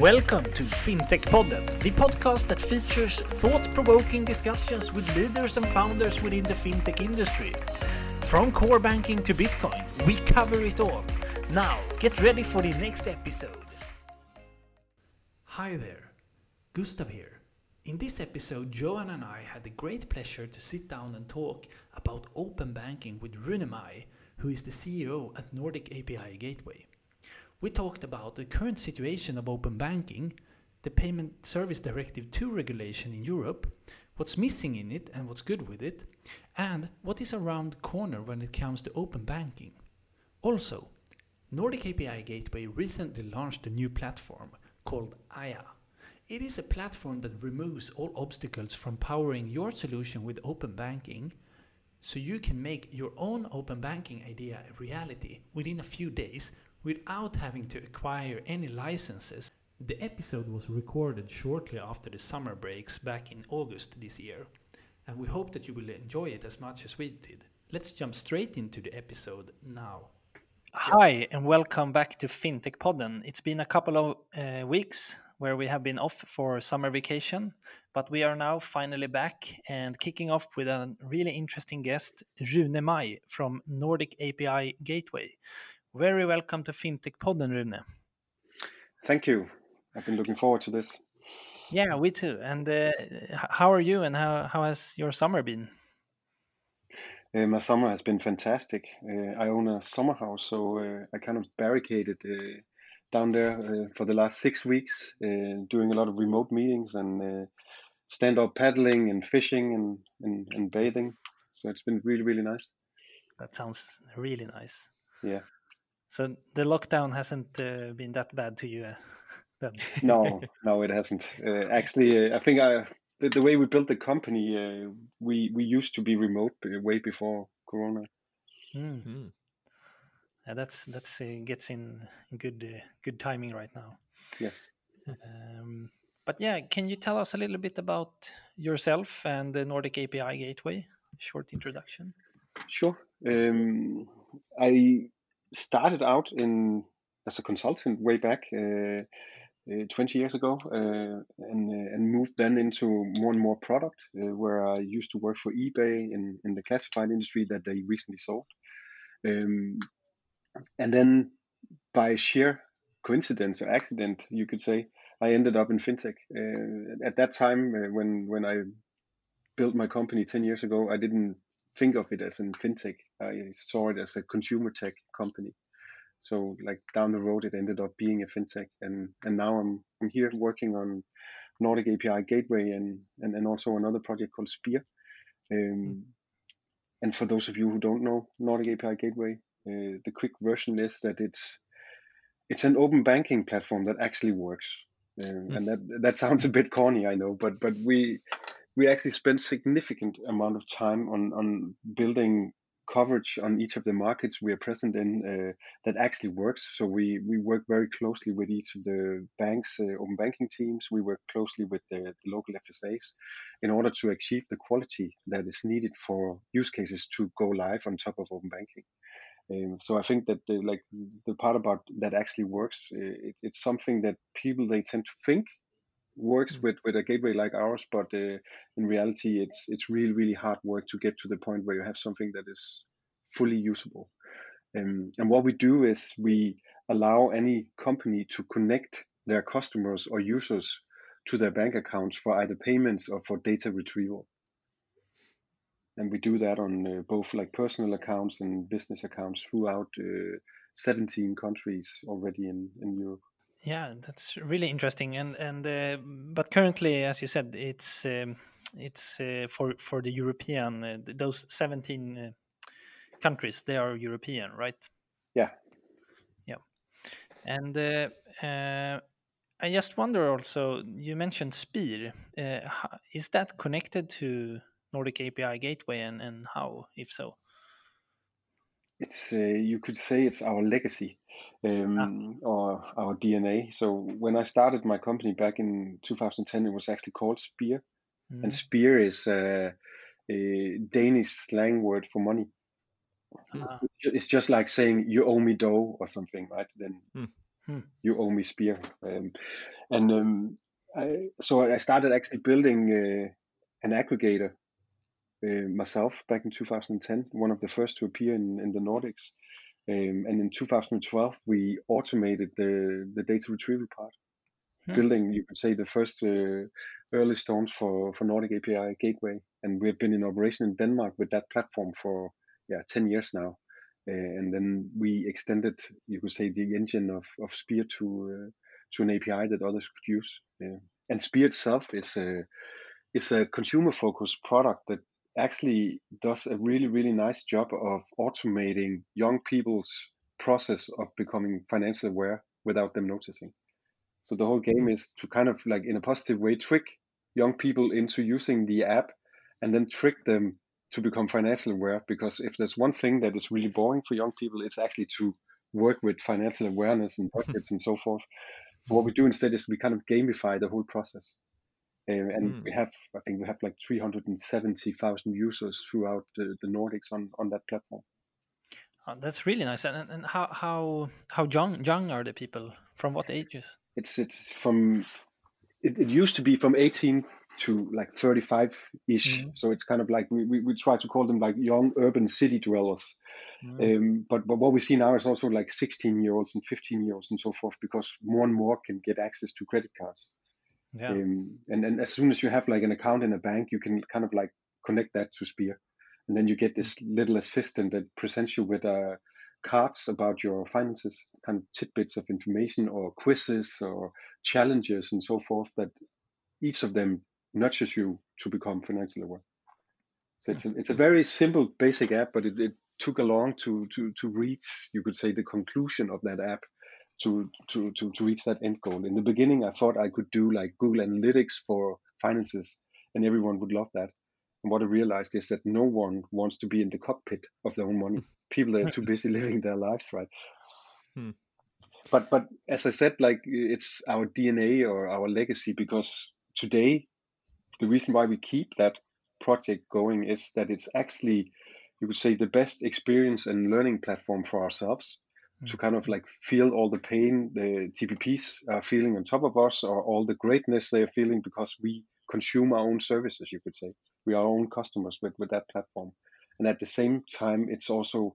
Welcome to FinTech Podden, the podcast that features thought provoking discussions with leaders and founders within the fintech industry. From core banking to Bitcoin, we cover it all. Now, get ready for the next episode. Hi there, Gustav here. In this episode, Johan and I had the great pleasure to sit down and talk about open banking with Rune Mai, who is the CEO at Nordic API Gateway. We talked about the current situation of open banking, the Payment Service Directive 2 regulation in Europe, what's missing in it and what's good with it, and what is around the corner when it comes to open banking. Also, Nordic API Gateway recently launched a new platform called Aiia. It is a platform that removes all obstacles from powering your solution with open banking so you can make your own open banking idea a reality within a few days without having to acquire any licenses. The episode was recorded shortly after the summer breaks back in August this year, and we hope that you will enjoy it as much as we did. Let's jump straight into the episode now. Hi, and welcome back to FinTech Podden. It's been a couple of uh, weeks where we have been off for summer vacation, but we are now finally back and kicking off with a really interesting guest, Rune Mai from Nordic API Gateway. Very welcome to FinTech Podden, Rune. Thank you. I've been looking forward to this. Yeah, we too. And uh, how are you and how, how has your summer been? Uh, my summer has been fantastic. Uh, I own a summer house, so uh, I kind of barricaded uh, down there uh, for the last six weeks, doing a lot of remote meetings and stand up paddling and fishing and, and, and bathing. So it's been really, really nice. That sounds really nice. Yeah. So the lockdown hasn't uh, been that bad to you uh, then? no, no, it hasn't. Uh, actually, uh, I think I, the, the, way we built the company, uh, we we used to be remote way before Corona. Mm-hmm. Yeah, that's that's uh, gets in good good timing right now. Yeah. Um, but yeah, can you tell us a little bit about yourself and the Nordic API Gateway? Short introduction. Sure. Um, I started out in as a consultant way back uh, uh, 20 years ago uh, and, uh, and moved then into more and more product uh, where I used to work for eBay in, in the classified industry that they recently sold. Um, and then by sheer coincidence or accident, you could say, I ended up in fintech. Uh, at that time, when when I built my company 10 years ago, I didn't think of it as in fintech. I saw it as a consumer tech company. So like down the road, it ended up being a fintech, and and now I'm I'm here working on Nordic API Gateway and and, and also another project called Spiir. Um, mm. And for those of you who don't know Nordic API Gateway, uh, the quick version is that it's it's an open banking platform that actually works. Um, mm. And that that sounds a bit corny, I know, but but we we actually spend significant amount of time on on building coverage on each of the markets we are present in uh, that actually works. So we we work very closely with each of the banks, uh, open banking teams. We work closely with the, the, local FSAs in order to achieve the quality that is needed for use cases to go live on top of open banking. Um, so I think that the, like the part about that actually works, uh, it, it's something that people they tend to think works mm. with with a gateway like ours but uh, in reality it's it's really really hard work to get to the point where you have something that is fully usable um, and what we do is we allow any company to connect their customers or users to their bank accounts for either payments or for data retrieval and we do that on uh, both like personal accounts and business accounts throughout uh, 17 countries already in, in Europe. Yeah, that's really interesting. And and uh, but currently, as you said, it's um, it's uh, for for the European uh, those seventeen uh, countries. They are European, right? Yeah. Yeah. And uh, uh, I just wonder also. You mentioned Spiir. is that connected to Nordic API Gateway, and and how, if so? It's you could say it's our legacy um, ah. or our DNA. So when I started my company back in 2010, it was actually called Spiir, mm. and Spiir is a Danish slang word for money. Ah. It's just like saying you owe me dough or something, right? Then mm. you owe me spear. Um, and um, I, so I started actually building uh, an aggregator uh, myself back in 2010, one of the first to appear in, in the Nordics. Um, and in 2012, we automated the, the data retrieval part, hmm. building, you could say, the first uh, early stones for, for Nordic API Gateway. And we've been in operation in Denmark with that platform for yeah 10 years now. Uh, and then we extended, you could say, the engine of, of Spiir to uh, to an API that others could use. and Spiir itself is a is a consumer focused product that actually does a really really nice job of automating young people's process of becoming financially aware without them noticing. So the whole game hmm. is to kind of like in a positive way trick young people into using the app and then trick them to become financially aware because if there's one thing that is really boring for young people it's actually to work with financial awareness and budgets and so forth what we do instead is we kind of gamify the whole process. Um, and mm. we have, I think we have like 370,000 users throughout the, the Nordics on, on that platform. Oh, that's really nice. And, and how how how young young are the people? From what ages? It's it's from it, it used to be from 18 to like 35 ish. Mm. So it's kind of like we, we, we try to call them like young urban city dwellers. Mm. Um, but, but what we see now is also like 16 year olds and 15 year olds and so forth because more and more can get access to credit cards. Yeah. Um, and, and as soon as you have like an account in a bank, you can kind of like connect that to Spiir. And then you get this little assistant that presents you with uh, cards about your finances, kind of tidbits of information or quizzes or challenges and so forth that each of them nudges you to become financially aware. So it's a, it's a very simple, basic app, but it, it took a long to, to, to reach, you could say, the conclusion of that app to, to, to, to reach that end goal. In the beginning, I thought I could do like Google Analytics for finances and everyone would love that. And what I realized is that no one wants to be in the cockpit of their own money. People are too busy living their lives, right? Hmm. But but as I said, like it's our DNA or our legacy because today the reason why we keep that project going is that it's actually you could say the best experience and learning platform for ourselves mm-hmm. to kind of like feel all the pain the TPPs are feeling on top of us or all the greatness they are feeling because we consume our own services you could say we are our own customers with, with that platform and at the same time it's also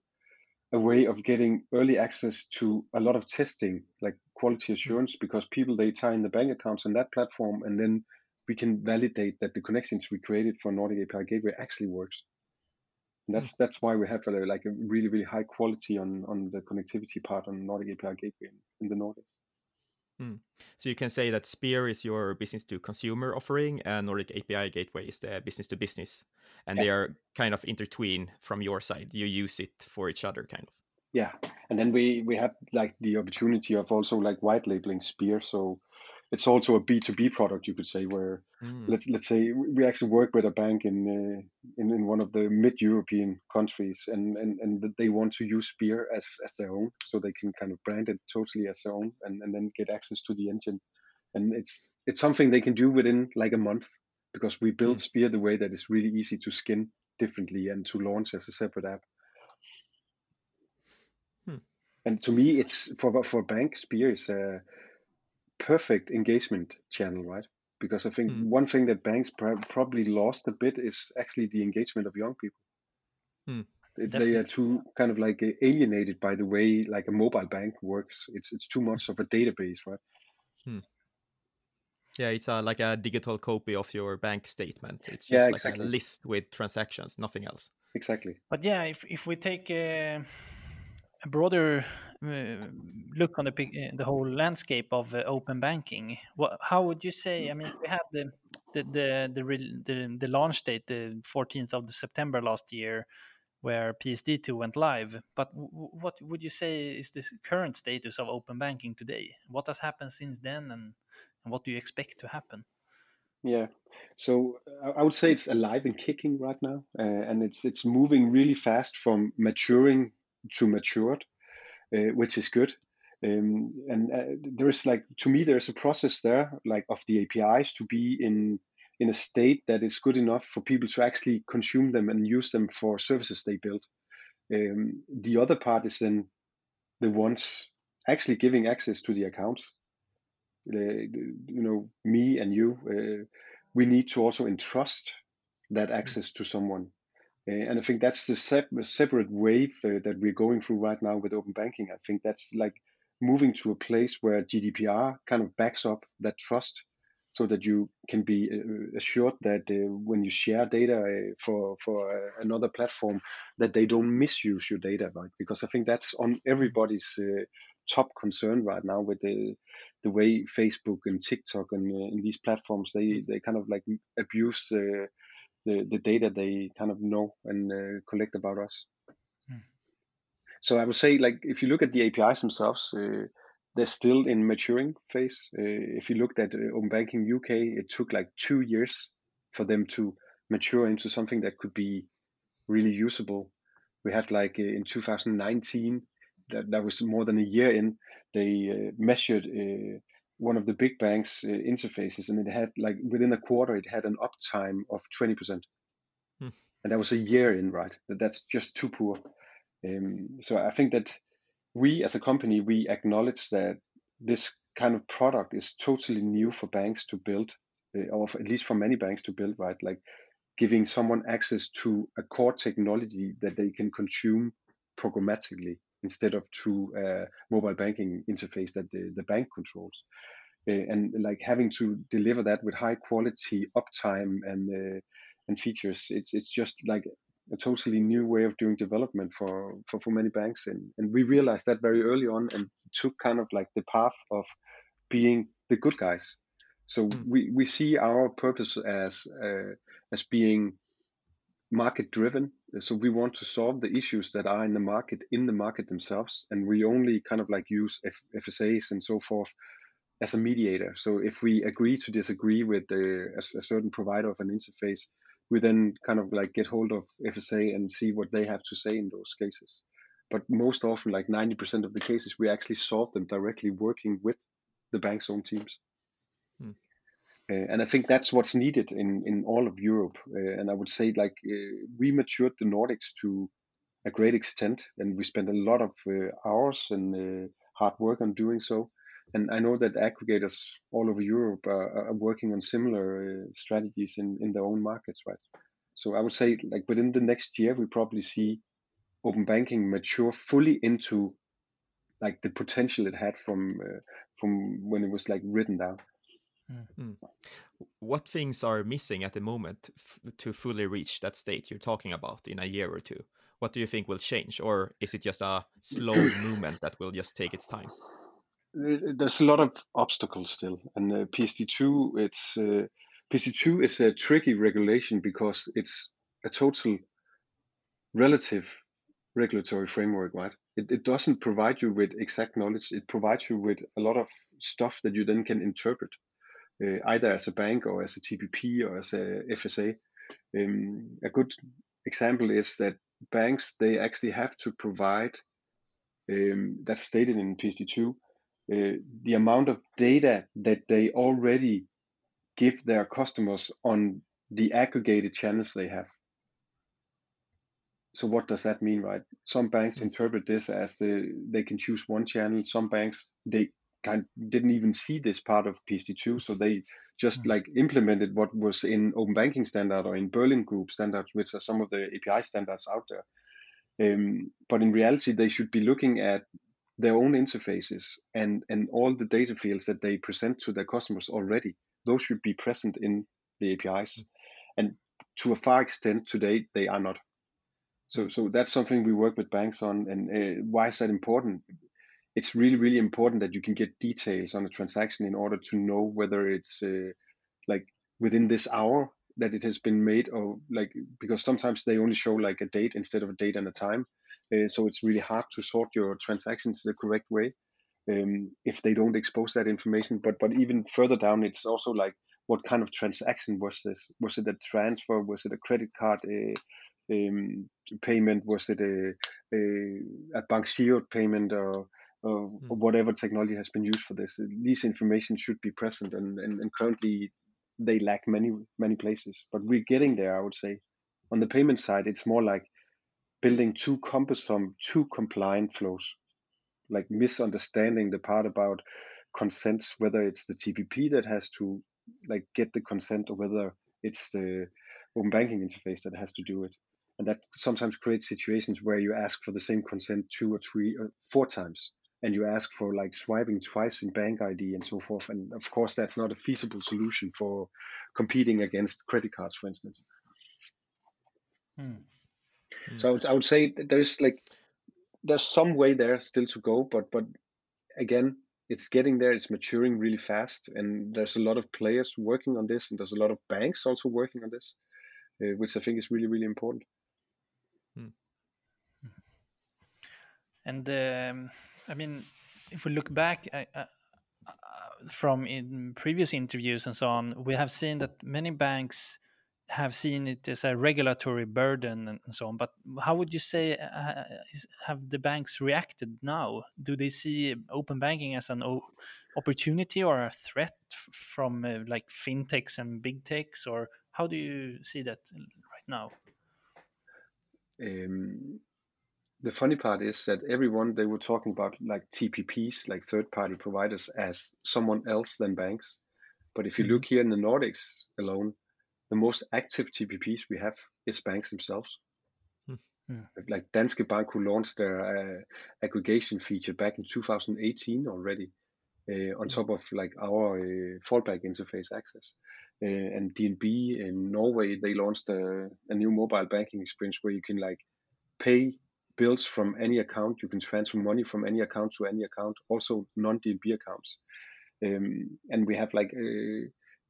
a way of getting early access to a lot of testing like quality mm. assurance because people they tie in the bank accounts on that platform and then we can validate that the connections we created for Nordic API Gateway actually works. And that's mm. that's why we have a, like a really really high quality on on the connectivity part on Nordic API Gateway in, in the Nordics. Mm. So you can say that Spiir is your business to consumer offering, and Nordic API Gateway is the business to business, and yeah. they are kind of intertwined from your side. You use it for each other, kind of. Yeah, and then we we have like the opportunity of also like white labeling Spiir, so it's also a B2B product, you could say, where mm. let's let's say we actually work with a bank in uh, in, in one of the mid-European countries, and, and and they want to use Spiir as as their own, so they can kind of brand it totally as their own, and, and then get access to the engine, and it's it's something they can do within like a month because we built mm. Spiir the way that it's really easy to skin differently and to launch as a separate app. Hmm. And to me, it's for for a bank, Spiir is a perfect engagement channel, right? Because I think mm. one thing that banks pr- probably lost a bit is actually the engagement of young people. Mm. They are too kind of like alienated by the way like a mobile bank works. It's it's too much of a database, right? Mm. Yeah, it's a, like a digital copy of your bank statement. It's just yeah, like a list with transactions, nothing else. Exactly. But yeah, if if we take a, a broader uh, look on the uh, the whole landscape of uh, open banking, what, how would you say? I mean, we had the the the the, the, the launch date, the 14th of September last year, where PSD2 went live. But what would you say is the current status of open banking today? What has happened since then, and, and what do you expect to happen? Yeah, so I would say it's alive and kicking right now, uh, and it's it's moving really fast from maturing to matured. Uh, which is good. Um, and uh, there is like to me there's a process there like of the APIs to be in in a state that is good enough for people to actually consume them and use them for services they build. Um, the other part is then the ones actually giving access to the accounts. uh, you know, me and you, uh, we need to also entrust that access to someone. Uh, and I think that's the sep- separate wave uh, that we're going through right now with open banking. I think that's like moving to a place where GDPR kind of backs up that trust so that you can be uh, assured that uh, when you share data for for another platform that they don't misuse your data right because i think that's on everybody's uh, top concern right now with the the way facebook and tiktok and, uh, and these platforms they they kind of like abuse the the data they kind of know and collect about us mm. so i would say like if you look at the apis themselves they're still in maturing phase. Uh, if you looked at uh, Open Banking UK, it took like two years for them to mature into something that could be really usable. We had like uh, in 2019, that, that was more than a year in, they uh, measured uh, one of the big banks' uh, interfaces, and it had like within a quarter, it had an uptime of 20%. Hmm. And that was a year in, right? That, that's just too poor. Um, so I think that we as a company we acknowledge that this kind of product is totally new for banks to build uh, or at least for many banks to build right like giving someone access to a core technology that they can consume programmatically instead of through a mobile banking interface that the, the bank controls uh, and like having to deliver that with high quality uptime and uh, and features it's it's just like a totally new way of doing development for, for, for many banks. And, and we realized that very early on and took kind of like the path of being the good guys. So mm. we, we see our purpose as uh, as being market driven. So we want to solve the issues that are in the market in the market themselves, and we only kind of like use F- FSAs and so forth as a mediator. So if we agree to disagree with the, a, a certain provider of an interface, we then kind of like get hold of FSA and see what they have to say in those cases. But most often, like 90% of the cases, we actually solve them directly working with the bank's own teams. Uh, and I think that's what's needed in, in all of Europe. Uh, and I would say, like, uh, we matured the Nordics to a great extent, and we spent a lot of uh, hours and uh, hard work on doing so and I know that aggregators all over Europe are, are working on similar uh, strategies in, in their own markets, right? So I would say, like within the next year, we probably see open banking mature fully into like the potential it had from from when it was like written down. Mm. What things are missing at the moment to fully reach that state you're talking about in a year or two? What do you think will change, or is it just a slow movement that will just take its time? there's a lot of obstacles still, and uh, PSD2 it's uh, PSD2 is a tricky regulation because it's a total relative regulatory framework, right? It, it doesn't provide you with exact knowledge. It provides you with a lot of stuff that you then can interpret, either as a bank or as a TPP or as a FSA. Um, a good example is that banks they actually have to provide um, that's stated in PSD2 uh, the amount of data that they already give their customers on the aggregated channels they have. So what does that mean, right? Some banks mm. interpret this as the, they can choose one channel. Some banks they kind didn't even see this part of PSD2, so they just like implemented what was in Open Banking standard or in Berlin Group standards, which are some of the API standards out there. Um, but in reality, they should be looking at their own interfaces and and all the data fields that they present to their customers already. Those should be present in the apis mm. and to a far extent today they are not. So so that's something we work with banks on and uh, why is that important it's really really important that you can get details on a transaction in order to know whether it's uh, like within this hour that it has been made or like because sometimes they only show like a date instead of a date and a time uh, so it's really hard to sort your transactions the correct way um, if they don't expose that information. But but even further down, it's also like what kind of transaction was this? Was it a transfer? Was it a credit card uh, um, payment? Was it a a, a bank payment or mm. whatever technology has been used for this? These information should be present, and, and, and currently they lack many many places. But we're getting there, I would say. On the payment side, it's more like building too cumbersome, too compliant flows, like misunderstanding the part about consents, whether it's the TPP that has to like get the consent or whether it's the open banking interface that has to do it. And that sometimes creates situations where you ask for the same consent two or three or four times and you ask for like swiping twice in bank ID and so forth. And of course, that's not a feasible solution for competing against credit cards, for instance. Hmm. So I would, I would say there's like there's some way there still to go, but but again, it's getting there. It's maturing really fast, and there's a lot of players working on this, and there's a lot of banks also working on this, uh, which I think is really really important. Hmm. And um, I mean, if we look back uh, from in previous interviews and so on, we have seen that many banks have seen it as a regulatory burden and so on. But how would you say uh, uh have the banks reacted now? Do they see open banking as an opportunity or a threat from uh, like fintechs and big techs, or how do you see that right now? Um, the funny part is that everyone they were talking about like TPPs, like third-party providers, as someone else than banks. But if you mm-hmm. look here in the Nordics alone, the most active TPPs we have is banks themselves. Mm. Like Danske Bank, who launched their uh, aggregation feature back in 2018 already, uh, on hmm. top of like our uh, fallback interface access. Uh, and DNB in Norway, they launched a, a new mobile banking experience where you can like pay bills from any account. You can transfer money from any account to any account, also non-DNB accounts. Um, and we have like uh,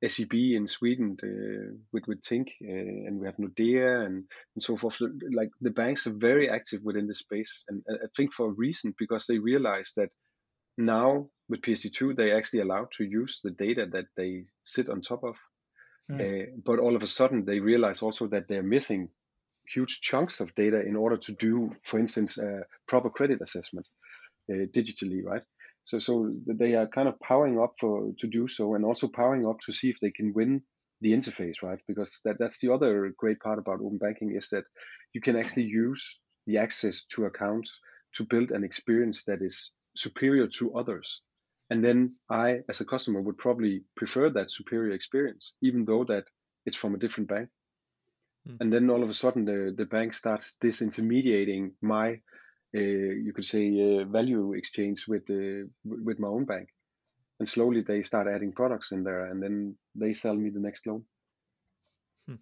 SEB in Sweden uh, with with Tink, uh, and we have Nordea and and so forth. Like the banks are very active within the space, and I think for a reason because they realize that now with PSD2 they actually allowed to use the data that they sit on top of. Mm. Uh, but all of a sudden they realize also that they're missing huge chunks of data in order to do, for instance, a proper credit assessment uh, digitally, right? So, so they are kind of powering up for to do so, and also powering up to see if they can win the interface, right? Because that, that's the other great part about open banking is that you can actually use the access to accounts to build an experience that is superior to others. And then I, as a customer, would probably prefer that superior experience, even though that it's from a different bank. Mm. And then all of a sudden, the, the bank starts disintermediating my, uh, you could say, uh, value exchange with the with my own bank. And slowly they start adding products in there, and then they sell me the next loan. Hmm.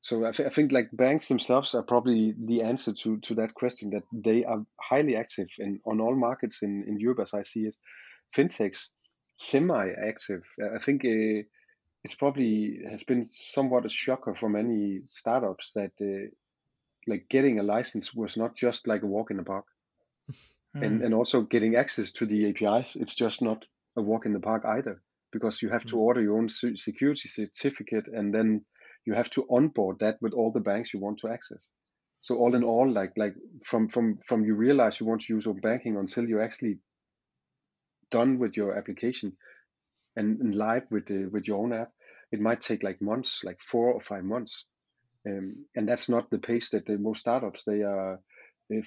So I, th- I think like banks themselves are probably the answer to to that question. That they are highly active in on all markets in in Europe, as I see it. Fintechs semi-active. I think. Uh, it's probably has been somewhat a shocker for many startups that uh, like getting a license was not just like a walk in the park mm. and and also getting access to the apis it's just not a walk in the park either because you have mm. to order your own security certificate and then you have to onboard that with all the banks you want to access so all in all like like from from from you realize you want to use open banking until you're actually done with your application and, and live with the, with your own app it might take like months, like four or five months. Um, and that's not the pace that the most startups they are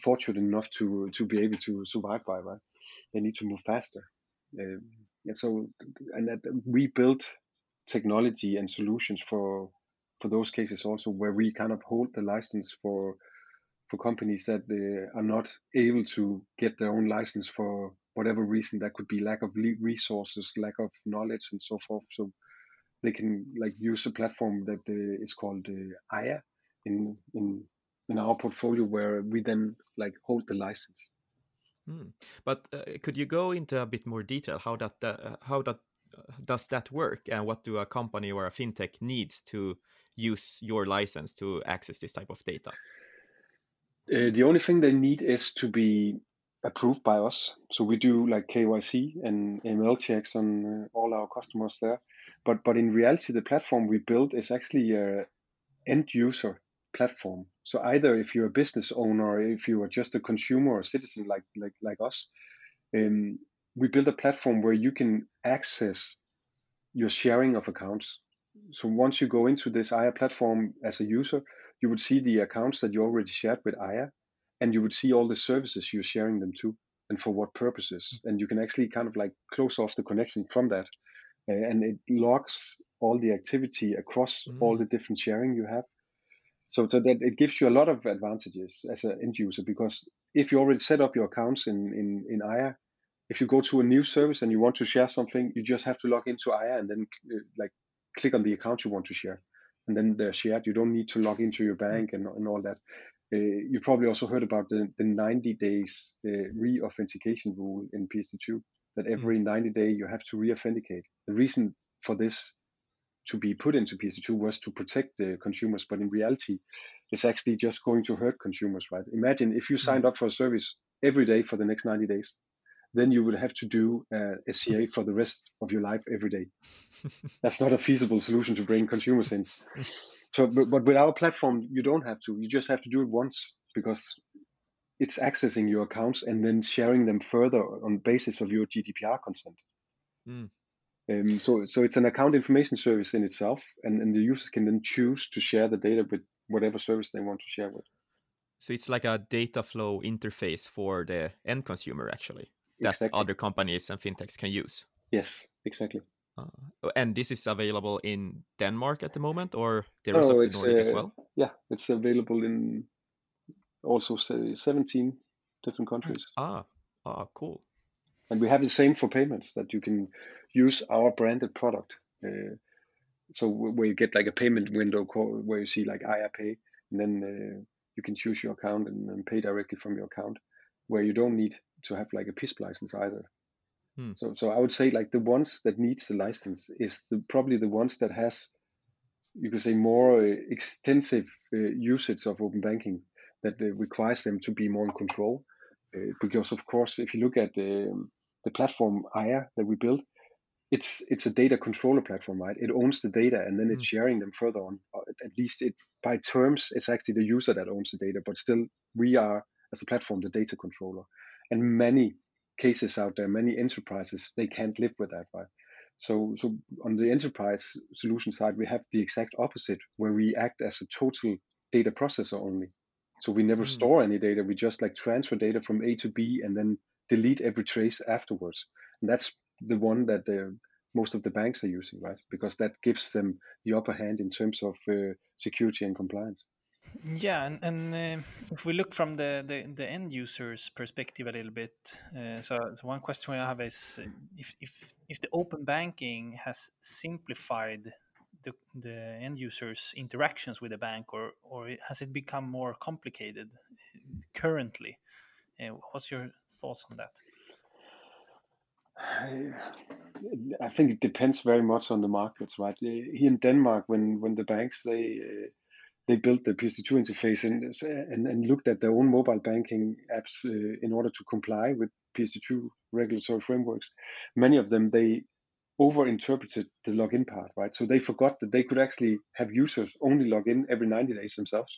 fortunate enough to to be able to survive by. Right, they need to move faster. Um, and so, and that we built technology and solutions for for those cases also, where we kind of hold the license for for companies that uh, are not able to get their own license for whatever reason. That could be lack of resources, lack of knowledge, and so forth. So they can like use a platform that uh, is called uh, Aiia in in in our portfolio where we then like hold the license. Hmm. But uh, could you go into a bit more detail how that uh, how that uh, does that work and what do a company or a fintech needs to use your license to access this type of data? Uh, the only thing they need is to be approved by us. So we do like KYC and AML checks on uh, all our customers there. But but in reality, the platform we built is actually a end user platform. So either if you're a business owner, if you are just a consumer or citizen like like like us, um, we build a platform where you can access your sharing of accounts. So once you go into this Aiia platform as a user, you would see the accounts that you already shared with Aiia, and you would see all the services you're sharing them to. and for what purposes. And you can actually kind of like close off the connection from that. Uh, and it logs all the activity across mm. all the different sharing you have. So, so that it gives you a lot of advantages as an end user because if you already set up your accounts in, in, in Aiia, if you go to a new service and you want to share something, you just have to log into Aiia and then uh, like click on the account you want to share. And then they're shared. You don't need to log into your bank and, and all that. Uh, you probably also heard about the, the 90 days uh, re-authentication rule in PSD2 that mm. every 90 day you have to re-authenticate. The reason for this to be put into PSD2 was to protect the consumers, but in reality, it's actually just going to hurt consumers, right? Imagine if you mm. signed up for a service every day for the next 90 days, then you would have to do uh, SCA for the rest of your life every day. That's not a feasible solution to bring consumers in. So, but, but with our platform, you don't have to. You just have to do it once because it's accessing your accounts and then sharing them further on basis of your GDPR consent. Mm. Um, so, so it's an account information service in itself, and, and the users can then choose to share the data with whatever service they want to share with. So it's like a data flow interface for the end consumer, actually, that exactly. other companies and fintechs can use. Yes, exactly. Uh, and this is available in Denmark at the moment, or the rest oh, of the Nordic uh, as well? Yeah, it's available in also 17 different countries. Ah, ah, cool. And we have the same for payments that you can use our branded product. Uh, so where you get like a payment window where you see like Pay, and then uh, you can choose your account and, and, pay directly from your account, where you don't need to have like a PISP license either. Hmm. So, so I would say like the ones that needs the license is the, probably the ones that has, you could say, more uh, extensive uh, usage of open banking that uh, requires them to be more in control. Uh, because of course, if you look at um, the platform Aiia that we built, it's it's a data controller platform, right? It owns the data and then it's sharing them further on. Uh, at least it by terms, it's actually the user that owns the data, but still we are as a platform the data controller. And many cases out there, many enterprises, they can't live with that, right? So, so on the enterprise solution side, we have the exact opposite, where we act as a total data processor only. So we never mm. store any data. We just like transfer data from A to B and then delete every trace afterwards. And that's the one that uh, most of the banks are using, right? Because that gives them the upper hand in terms of uh, security and compliance. Yeah, and, and uh, if we look from the, the, the, end user's perspective a little bit, uh, so, so, one question I have is uh, if, if, if the open banking has simplified the, the end user's interactions with the bank, or, or has it become more complicated currently? Uh, what's your thoughts on that? I think it depends very much on the markets, right? Here in Denmark, when when the banks they uh, they built the PSD2 interface and, and, and looked at their own mobile banking apps uh, in order to comply with PSD2 regulatory frameworks. Many of them they overinterpreted the login part, right? So they forgot that they could actually have users only log in every 90 days themselves.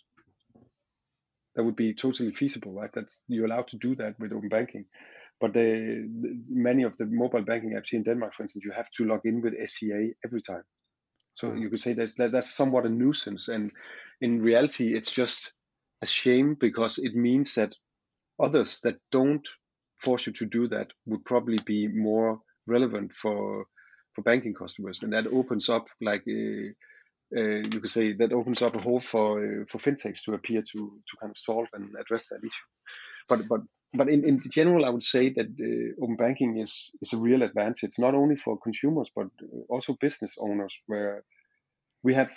That would be totally feasible, right? That you're allowed to do that with open banking. But they, many of the mobile banking apps here in Denmark, for instance, you have to log in with SCA every time. So mm. you could say that's that's somewhat a nuisance, and in reality, it's just a shame because it means that others that don't force you to do that would probably be more relevant for for banking customers, and that opens up like uh, uh, you could say that opens up a hole for uh, for fintechs to appear to to kind of solve and address that issue. But but but in, in general, I would say that uh, open banking is is a real advantage, not only for consumers but also business owners, where we have,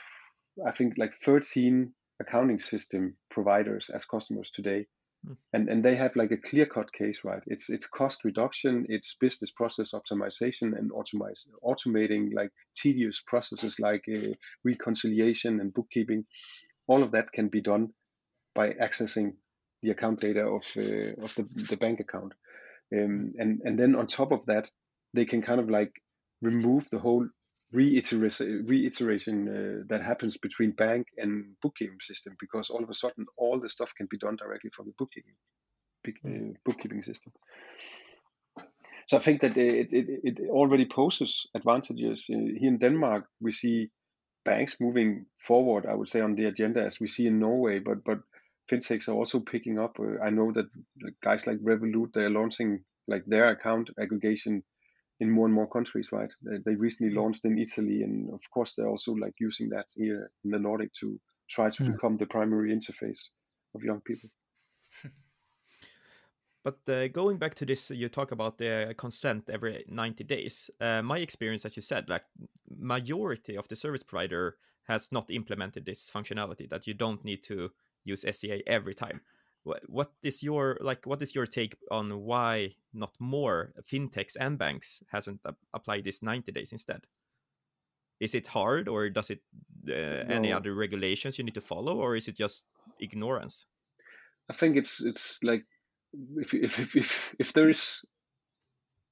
I think, like 13 accounting system providers as customers today, mm. and and they have like a clear cut case, right? It's it's cost reduction, it's business process optimization, and automize, automating like tedious processes like uh, reconciliation and bookkeeping. All of that can be done by accessing the account data of uh, of the, the bank account, um, and and then on top of that, they can kind of like remove the whole reiteration, reiteration uh, that happens between bank and bookkeeping system because all of a sudden all the stuff can be done directly from the bookkeeping uh, bookkeeping system. So I think that it, it, it already poses advantages. Uh, here in Denmark, we see banks moving forward. I would say on the agenda as we see in Norway, but but fintechs are also picking up. Uh, I know that guys like Revolut they're launching like their account aggregation in more and more countries, right? They, recently launched in Italy, and of course they're also like using that here in the Nordic to try to mm. become the primary interface of young people. But uh, going back to this, you talk about the consent every 90 days. Uh, my experience, as you said, like majority of the service provider has not implemented this functionality that you don't need to use SCA every time. What, what is your like? What is your take on why not more fintechs and banks hasn't applied this 90 days instead? Is it hard, or does it uh, no. any other regulations you need to follow, or is it just ignorance? I think it's it's like if if if if there is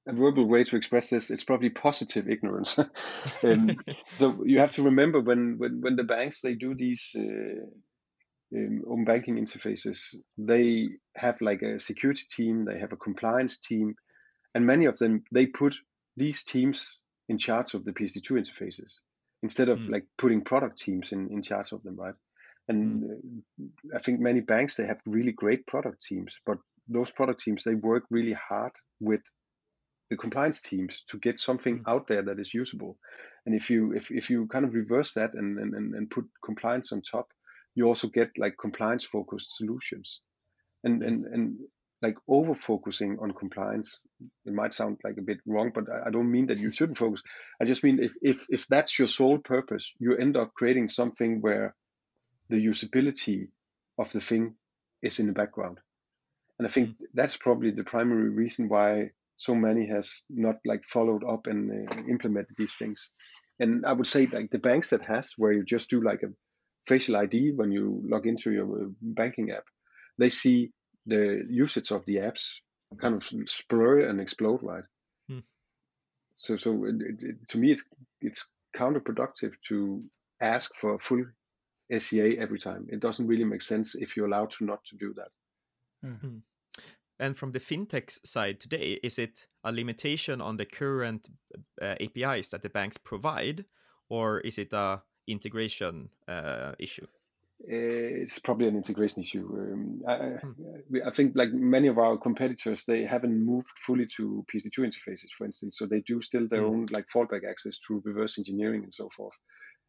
a verbal way to express this, it's probably positive ignorance. um, so you have to remember when when when the banks they do these uh, um, open banking interfaces, they have like a security team, they have a compliance team, and many of them they put these teams in charge of the PSD2 interfaces instead of mm. like putting product teams in, in charge of them, right? And mm. I think many banks they have really great product teams, but those product teams they work really hard with the compliance teams to get something mm. out there that is usable. And if you if, if you kind of reverse that and, and, and put compliance on top, you also get like compliance focused solutions. And and and like over focusing on compliance, it might sound like a bit wrong, but I, I don't mean that you shouldn't focus. I just mean if if if that's your sole purpose, you end up creating something where the usability of the thing is in the background and I think mm. that's probably the primary reason why so many has not like followed up and uh, implemented these things. And I would say like the banks that has where you just do like a facial ID when you log into your uh, banking app, they see the usage of the apps kind of spur and explode, right? Hmm. So, so it, it, to me, it's it's counterproductive to ask for a full SCA every time. It doesn't really make sense if you're allowed to not to do that. Mm-hmm. And from the fintech side today, is it a limitation on the current uh, APIs that the banks provide, or is it a integration uh, issue? It's probably an integration issue. Um, I, hmm. I, think, like many of our competitors, they haven't moved fully to PSD2 interfaces, for instance. So they do still their hmm. own like fallback access through reverse engineering and so forth.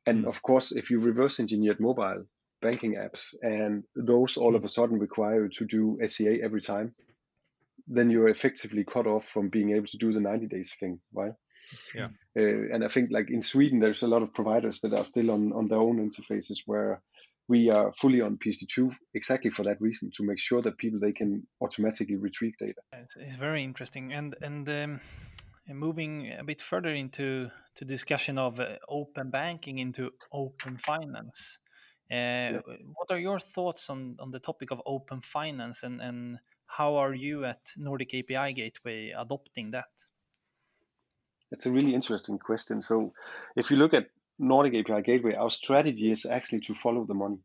And hmm. of course, if you reverse engineered mobile, banking apps and those all of a sudden require you to do SCA every time, then you're effectively cut off from being able to do the 90 days thing, right? Yeah. Uh, and I think like in Sweden, there's a lot of providers that are still on, on their own interfaces where we are fully on PSD2 exactly for that reason to make sure that people they can automatically retrieve data. It's, it's very interesting. And and um, moving a bit further into to discussion of uh, open banking into open finance. Uh, yeah. What are your thoughts on, on the topic of open finance and, and how are you at Nordic API Gateway adopting that? It's a really interesting question. So, if you look at Nordic API Gateway, our strategy is actually to follow the money.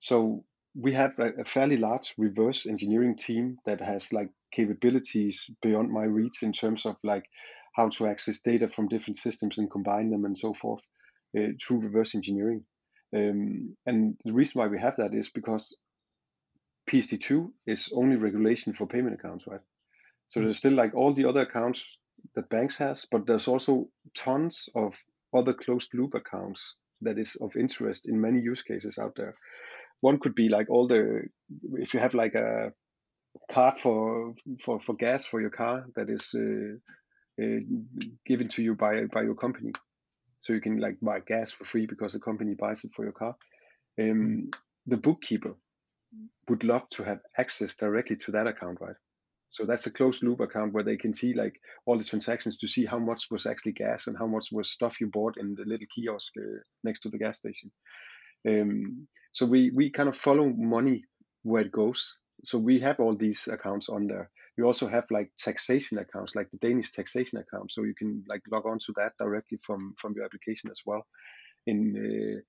So, we have a, a fairly large reverse engineering team that has like capabilities beyond my reach in terms of like how to access data from different systems and combine them and so forth uh, through reverse engineering. Um, and the reason why we have that is because PSD2 is only regulation for payment accounts, right? So there's still like all the other accounts that banks has, but there's also tons of other closed loop accounts that is of interest in many use cases out there. One could be like all the if you have like a card for for for gas for your car that is uh, uh, given to you by by your company so you can like buy gas for free because the company buys it for your car. Um, the bookkeeper would love to have access directly to that account, right? So that's a closed loop account where they can see like all the transactions to see how much was actually gas and how much was stuff you bought in the little kiosk uh, next to the gas station. Um, so we we kind of follow money where it goes. So we have all these accounts on there we also have like taxation accounts, like the Danish taxation account. So you can like log on to that directly from from your application as well. In uh,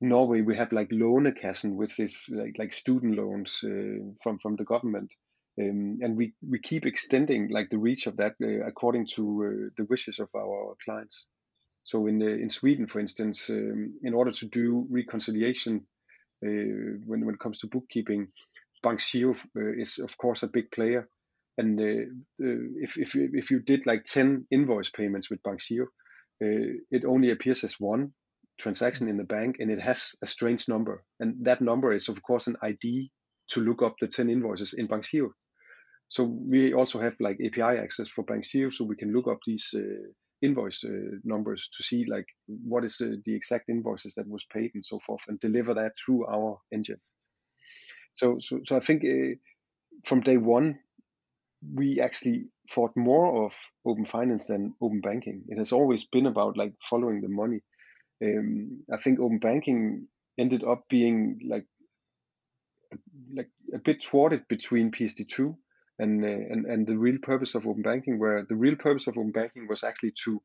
Norway, we have like Lånekassen, which is like like student loans uh, from from the government. Um, and we, we keep extending like the reach of that uh, according to uh, the wishes of our clients. So in uh, in Sweden, for instance, um, in order to do reconciliation Uh, when when it comes to bookkeeping, Bankgiro uh, is of course a big player, and if if if you did like ten invoice payments with Bankgiro, it only appears as one transaction in the bank, and it has a strange number, and that number is of course an ID to look up the ten invoices in Bankgiro. So we also have like API access for Bankgiro, so we can look up these uh, invoice uh, numbers to see like what is uh, the exact invoices that was paid and so forth, and deliver that through our engine. So, so, so I think uh, from day one, we actually thought more of open finance than open banking. It has always been about like following the money. Um, I think open banking ended up being like like a bit thwarted between PSD2 and, uh, and and the real purpose of open banking, where the real purpose of open banking was actually to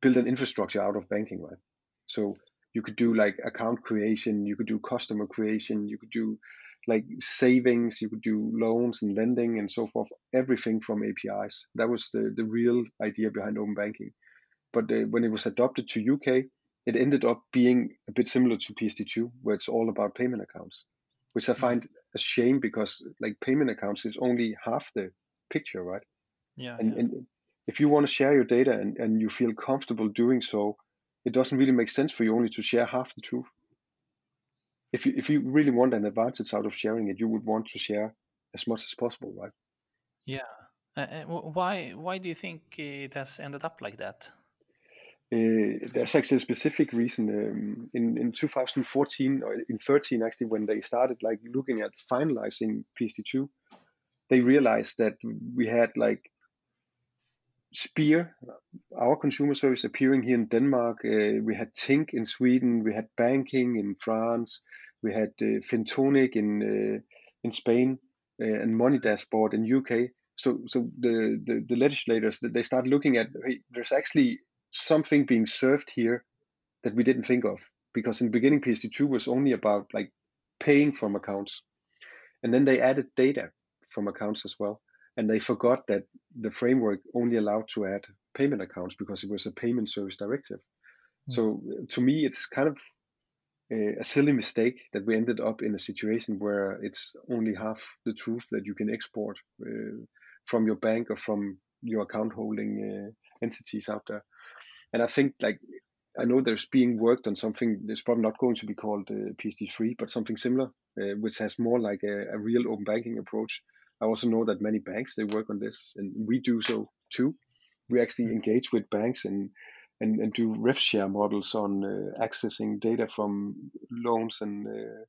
build an infrastructure out of banking, right? So you could do like account creation, you could do customer creation, you could do like savings, you could do loans and lending and so forth, everything from APIs. That was the, the real idea behind open banking. But uh, when it was adopted to UK, it ended up being a bit similar to PSD2, where it's all about payment accounts, which I mm. find a shame because like payment accounts is only half the picture, right? Yeah. And, yeah. and if you want to share your data and, and you feel comfortable doing so, it doesn't really make sense for you only to share half the truth if you if you really want an advantage out of sharing it, you would want to share as much as possible, right? Yeah. Uh, why why do you think it has ended up like that? There's actually a specific reason. Um, in in 2014 or in 13, actually, when they started like looking at finalizing PSD2, they realized that we had like Spiir, our consumer service appearing here in Denmark. Uh, we had Tink in Sweden. We had Bankin' in France. We had uh, Fintonic in uh, in Spain uh, and Money Dashboard in UK. So so the, the, the legislators they start looking at hey, there's actually something being served here that we didn't think of because in the beginning PSD2 was only about like paying from accounts, and then they added data from accounts as well and they forgot that the framework only allowed to add payment accounts because it was a payment service directive. Mm. So to me, it's kind of a, a, silly mistake that we ended up in a situation where it's only half the truth that you can export uh, from your bank or from your account holding uh, entities out there. And I think like I know there's being worked on something that's probably not going to be called uh, PSD3, but something similar, uh, which has more like a, a real open banking approach I also know that many banks they work on this, and we do so too. We actually mm. engage with banks and and, and do rev share models on uh, accessing data from loans and uh,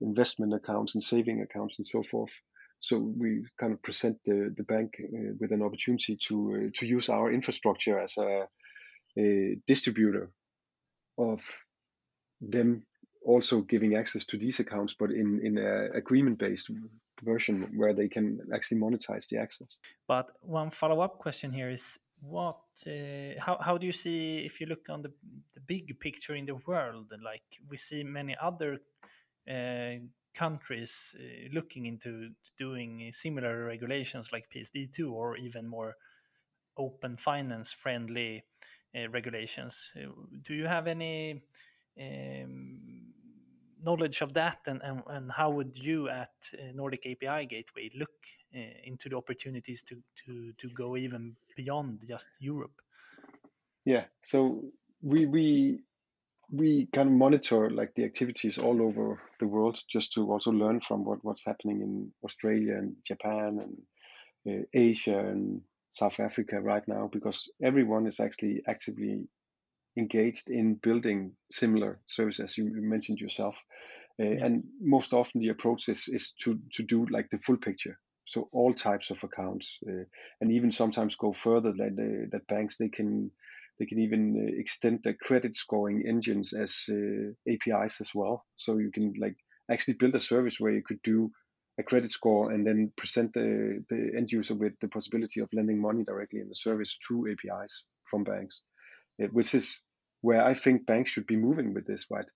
investment accounts and saving accounts and so forth. So we kind of present the, the bank uh, with an opportunity to uh, to use our infrastructure as a, a distributor of them also giving access to these accounts, but in in a agreement based version where they can actually monetize the access. But one follow up question here is what uh, how, how do you see if you look on the, the big picture in the world like we see many other uh, countries uh, looking into doing similar regulations like psd2 or even more open finance friendly regulations. Uh, do you have any um, knowledge of that? And, and, and how would you at uh, Nordic API Gateway look uh, into the opportunities to, to, to go even beyond just Europe? Yeah, so we we we kind of monitor like the activities all over the world just to also learn from what, what's happening in Australia and Japan and uh, Asia and South Africa right now because everyone is actually actively engaged in building similar services as you mentioned yourself. Uh, yeah. And most often the approach is, is to, to do like the full picture. So all types of accounts, uh, and even sometimes go further that uh, that banks they can they can even uh, extend the credit scoring engines as uh, APIs as well. So you can like actually build a service where you could do a credit score and then present the, the end user with the possibility of lending money directly in the service through APIs from banks which is where I think banks should be moving with this, right?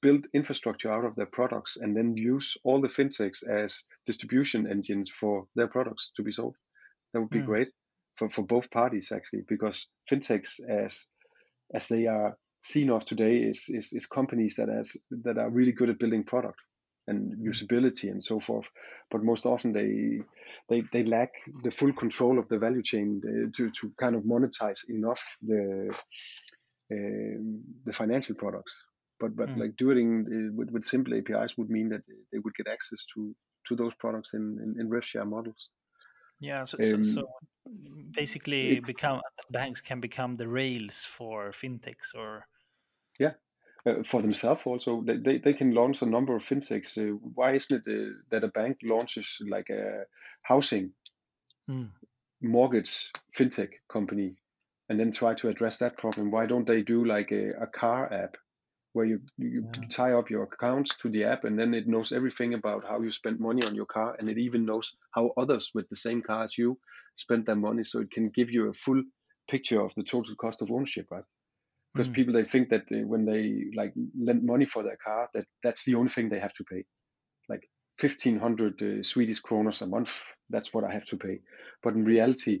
Build infrastructure out of their products and then use all the fintechs as distribution engines for their products to be sold. That would be mm. great for, for both parties actually, because fintechs as as they are seen of today is, is, is companies that has that are really good at building product and usability and so forth. But most often they they, they lack the full control of the value chain uh, to, to kind of monetize enough the um, the financial products. But but Mm. like doing uh, with, with simple APIs would mean that they would get access to to those products in in, in rev share models. Yeah, so, so, Um, so basically, it- become banks can become the rails for fintechs, or uh, for themselves also they, they, they can launch a number of fintechs uh, why isn't it uh, that a bank launches like a housing Mm. mortgage fintech company and then try to address that problem why don't they do like a, a car app where you, you Yeah. tie up your accounts to the app and then it knows everything about how you spend money on your car and it even knows how others with the same car as you spend their money so it can give you a full picture of the total cost of ownership right because Mm. people they think that uh, when they like lend money for their car that that's the only thing they have to pay. Like 1500 uh, swedish kroners a month that's what i have to pay. But in reality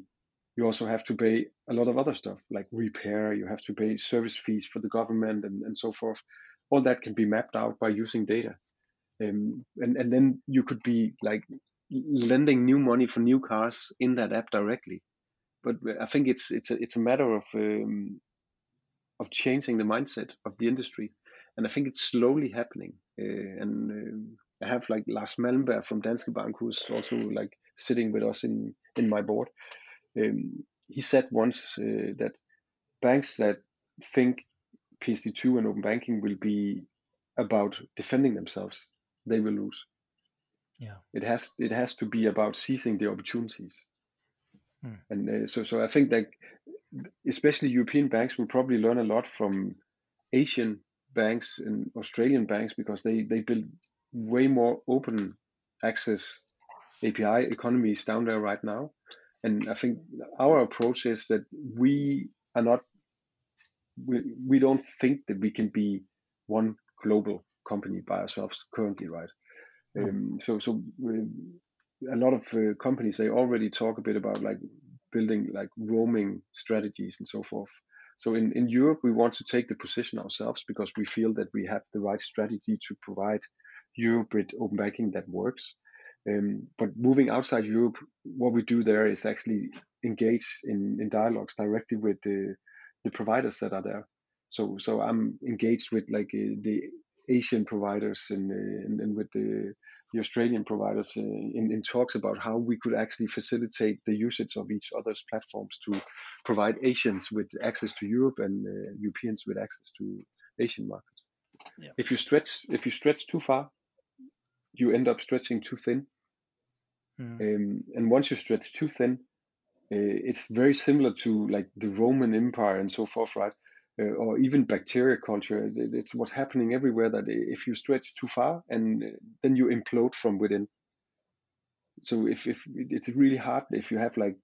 you also have to pay a lot of other stuff like repair you have to pay service fees for the government and, and so forth. All that can be mapped out by using data. Um, and, and then you could be like lending new money for new cars in that app directly. But i think it's it's a, it's a matter of um, of changing the mindset of the industry and i think it's slowly happening uh, and um, i have like lars malmberg from danske bank who's also like sitting with us in in my board um, he said once uh, that banks that think PSD2 and open banking will be about defending themselves, they will lose. Yeah. It has it has to be about seizing the opportunities. Mm. And uh, so so I think that especially European banks will probably learn a lot from Asian banks and Australian banks because they they build way more open access API economies down there right now. And I think our approach is that we are not we, we don't think that we can be one global company by ourselves currently, right? Mm. Um, so so um, a lot of uh, companies they already talk a bit about like building like roaming strategies and so forth. So in, in Europe, we want to take the position ourselves because we feel that we have the right strategy to provide Europe with open banking that works. Um, but moving outside Europe, what we do there is actually engage in, in dialogues directly with the, the providers that are there. So so I'm engaged with like uh, the Asian providers and, and and with the the Australian providers uh, in, in talks about how we could actually facilitate the usage of each other's platforms to provide Asians with access to Europe and uh, Europeans with access to Asian markets. Yeah. If you stretch if you stretch too far, you end up stretching too thin. Mm. Um, and once you stretch too thin, uh, it's very similar to like the Roman Empire and so forth, right? Uh, or even bacteria culture. It- It's what's happening everywhere. That if you stretch too far, and uh, then you implode from within. So if if it's really hard if you have like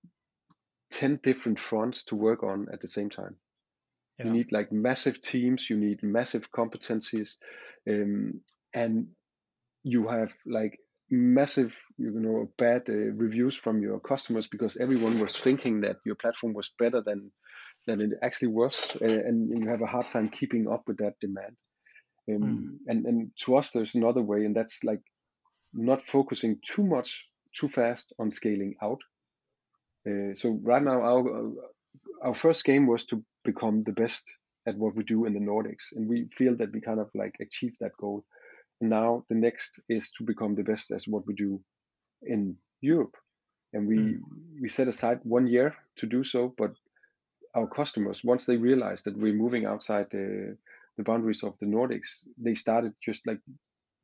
ten different fronts to work on at the same time. Yeah. You need like massive teams. You need massive competencies, um, and you have like massive you know bad uh, reviews from your customers because everyone was thinking that your platform was better than than it actually was uh, and you have a hard time keeping up with that demand um, Mm. and and to us there's another way and that's like not focusing too much too fast on scaling out uh, so right now our our first game was to become the best at what we do in the Nordics and we feel that we kind of like achieved that goal now the next is to become the best as what we do in Europe. And we Mm. we set aside one year to do so, but our customers, once they realized that we're moving outside the, the boundaries of the Nordics, they started just like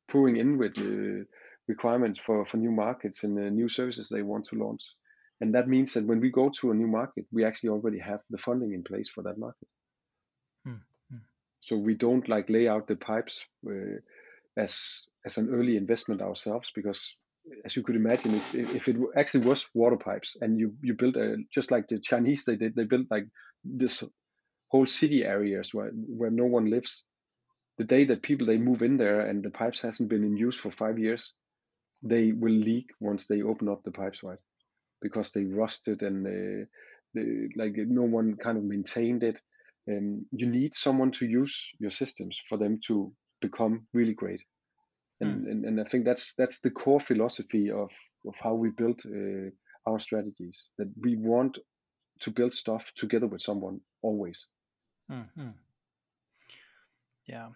pouring in with uh, requirements for, for new markets and uh, new services they want to launch. And that means that when we go to a new market, we actually already have the funding in place for that market. Mm, mm. So we don't like lay out the pipes uh, as as an early investment ourselves because as you could imagine if, if it actually was water pipes and you you built a just like the chinese they did they built like this whole city areas where where no one lives. The day that people they move in there and the pipes hasn't been in use for five years they will leak once they open up the pipes right? Because they rusted and uh, they, like no one kind of maintained it. Um, you need someone to use your systems for them to become really great. And, Mm. and, and I think that's that's the core philosophy of, of how we build uh, our strategies. That we want to build stuff together with someone always. Mhm. Yeah.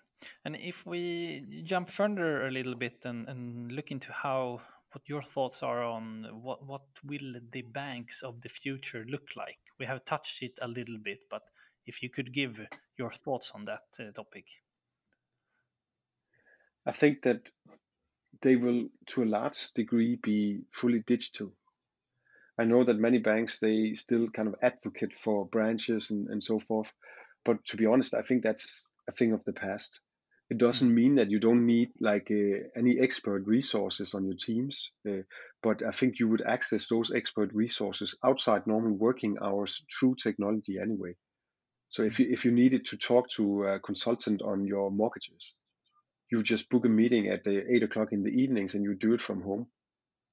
And if we jump further a little bit and, and look into how what your thoughts are on what what will the banks of the future look like? We have touched it a little bit, but if you could give your thoughts on that uh, topic. I think that they will, to a large degree, be fully digital. I know that many banks they still kind of advocate for branches and, and so forth, but to be honest, I think that's a thing of the past. It doesn't mean that you don't need like uh, any expert resources on your teams, uh, but I think you would access those expert resources outside normal working hours through technology anyway. So if you if you needed to talk to a consultant on your mortgages, you just book a meeting at the eight o'clock in the evenings and you do it from home.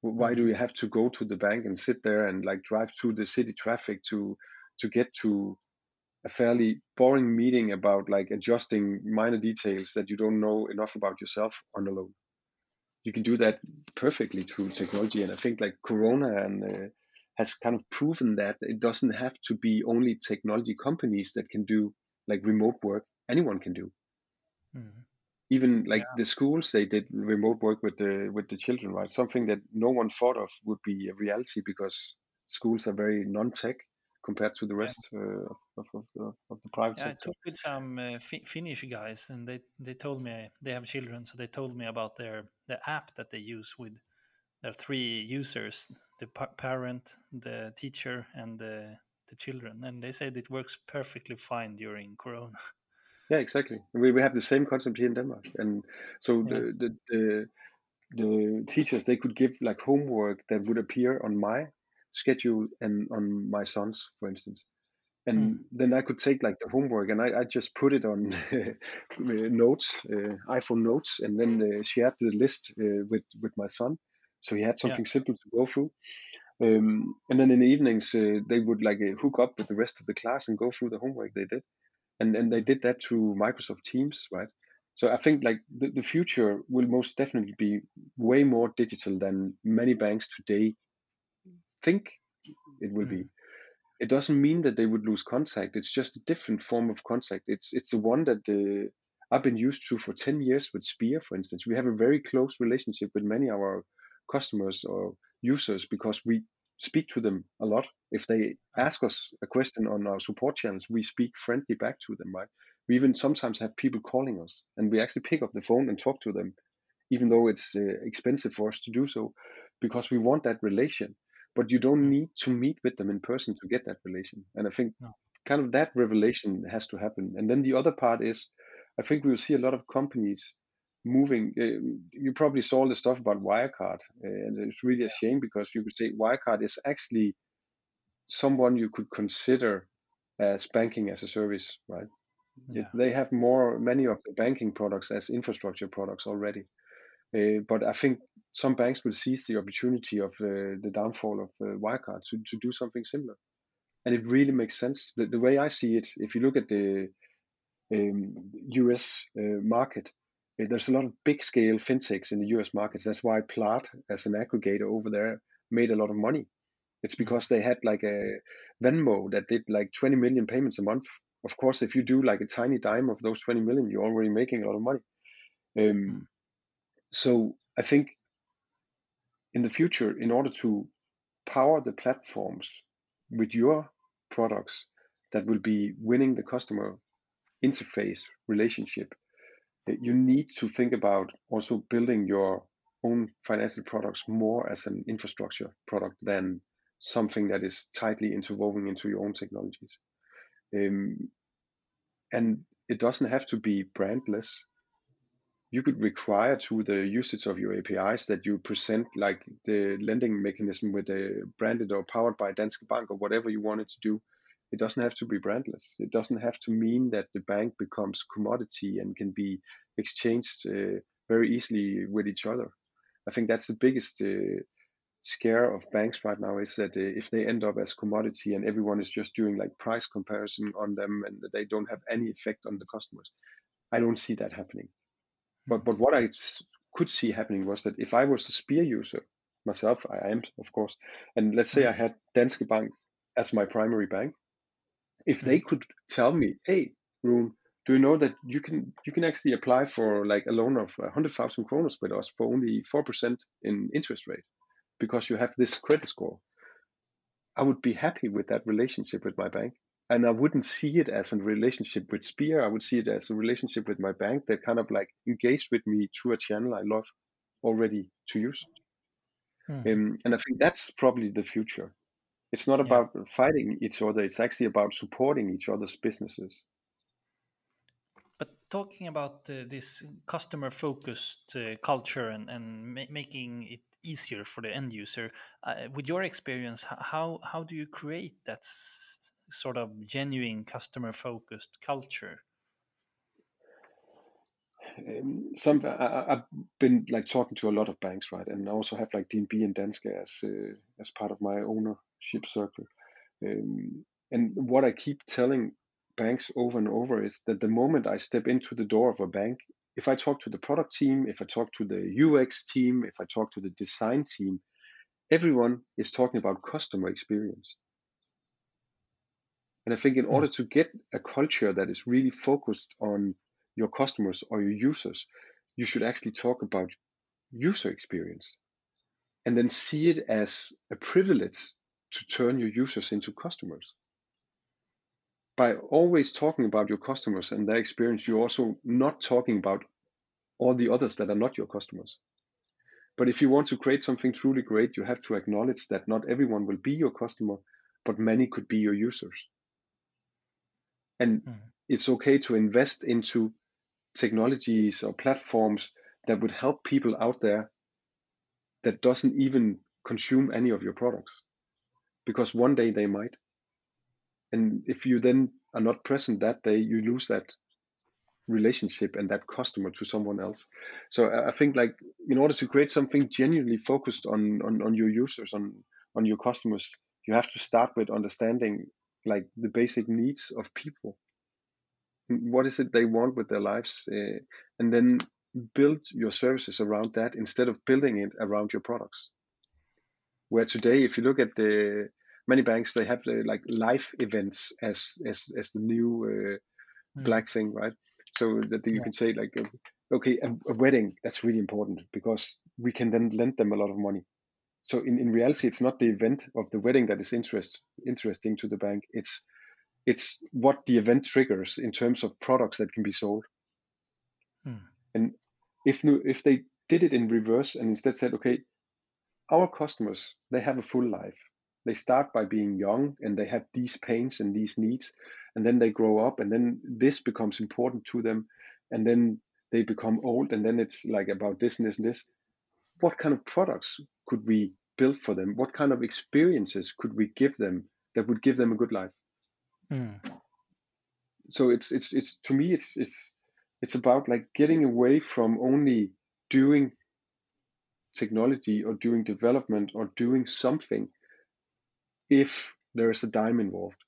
Why do you have to go to the bank and sit there and like drive through the city traffic to to get to a fairly boring meeting about like adjusting minor details that you don't know enough about yourself on the loan? You can do that perfectly through technology, and I think like Corona and uh, has kind of proven that it doesn't have to be only technology companies that can do like remote work. Anyone can do Mhm. Even like Yeah. the schools they did remote work with the with the children right something that no one thought of would be a reality because schools are very non-tech compared to the Yeah. rest uh, of, of, of, of the private Yeah, I sector talked with some uh, fi- Finnish guys, and they they told me they have children, so they told me about their the app that they use with their three users: the pa- parent, the teacher, and the the children. And they said it works perfectly fine during Corona. Yeah exactly we, we have the same concept here in denmark and so Yeah. the, the the the teachers they could give like homework that would appear on my schedule and on my son's for instance and then I could take like the homework and I, I just put it on uh, notes, uh, iPhone notes, and then uh, shared the list uh, with with my son, so he had Yeah. something simple to go through. Um, and then in the evenings uh, they would like uh, hook up with the rest of the class and go through the homework they did, and and they did that through Microsoft Teams, right? So I think like the, the future will most definitely be way more digital than many banks today think it will be it doesn't mean that they would lose contact. It's just a different form of contact. It's it's the one that uh, I've been used to for ten years with Spiir, for instance. We have a very close relationship with many of our customers or users because we speak to them a lot. If they ask us a question on our support channels, we speak friendly back to them, right? We even sometimes have people calling us, and we actually pick up the phone and talk to them, even though it's uh, expensive for us to do so, because we want that relation but you don't Mm. need to meet with them in person to get that relation. And I think No. kind of that revelation has to happen. And then the other part is, I think we'll see a lot of companies moving. Uh, you probably saw all the stuff about Wirecard, uh, and it's really a shame because you could say Wirecard is actually someone you could consider as banking as a service, right? Yeah. they have more many of the banking products as infrastructure products already. Uh, but I think some banks will seize the opportunity of uh, the downfall of uh, Wirecard to, to do something similar. And it really makes sense. The, the way I see it, if you look at the um, US uh, market, there's a lot of big scale fintechs in the US markets. That's why Plaid, as an aggregator over there, made a lot of money. It's because they had like a Venmo that did like 20 million payments a month. Of course, if you do like a tiny dime of those 20 million, you're already making a lot of money. Um, so I think in the future, in order to power the platforms with your products that will be winning the customer interface relationship, you need to think about also building your own financial products more as an infrastructure product than something that is tightly interwoven into your own technologies. Um, and it doesn't have to be brandless you could require to the usage of your APIs that you present like the lending mechanism with a branded or powered by Danske Bank or whatever you wanted to do. It doesn't have to be brandless. It doesn't have to mean that the bank becomes commodity and can be exchanged uh, very easily with each other. I think that's the biggest uh, scare of banks right now is that uh, if they end up as commodity and everyone is just doing like price comparison on them and they don't have any effect on the customers, I don't see that happening. But but what I could see happening was that if I was a Spiir user myself, I am of course, and let's say I had Danske Bank as my primary bank, if they could tell me, hey, Rune, do you know that you can you can actually apply for like a loan of 100,000 kroner with us for only 4% in interest rate because you have this credit score. I would be happy with that relationship with my bank. And I wouldn't see it as a relationship with Spiir. I would see it as a relationship with my bank that kind of like engaged with me through a channel I love already to use. Mm. Um, and I think that's probably the future. It's not about yeah. fighting each other, it's actually about supporting each other's businesses. But talking about uh, this customer focused uh, culture and, and ma making it easier for the end user. Uh, with your experience, how how do you create that sort of genuine customer focused culture? Um, some I, have been like talking to a lot of banks, right, and I also have like DNB and Danske as uh, as part of my ownership circle. Um, and what I keep telling banks over and over is that the moment I step into the door of a bank, if I talk to the product team, if I talk to the UX team, if I talk to the design team, everyone is talking about customer experience. And I think in order to get a culture that is really focused on your customers or your users, you should actually talk about user experience and then see it as a privilege to turn your users into customers. By always talking about your customers and their experience, you're also not talking about all the others that are not your customers. But if you want to create something truly great, you have to acknowledge that not everyone will be your customer, but many could be your users. And mm. it's okay to invest into technologies or platforms that would help people out there that doesn't even consume any of your products because one day they might and if you then are not present that day you lose that relationship and that customer to someone else. So I think like in order to create something genuinely focused on on, on your users, on on your customers, you have to start with understanding like the basic needs of people. What is it they want with their lives, uh, and then build your services around that instead of building it around your products. Where today, if you look at the many banks, they have the, like life events as as as the new uh, mm. black thing, right? so that you yeah. can say like uh, okay a, a, wedding that's really important because we can then lend them a lot of money so in, in reality it's not the event of the wedding that is interest interesting to the bank it's it's what the event triggers in terms of products that can be sold hmm. and if if they did it in reverse and instead said okay our customers they have a full life they start by being young and they have these pains and these needs and then they grow up and then this becomes important to them and then they become old and then it's like about this and this and this. What kind of products could we build for them? What kind of experiences could we give them that would give them a good life? Mm. so it's it's it's to me it's it's it's about like getting away from only doing technology or doing development or doing something if there is a dime involved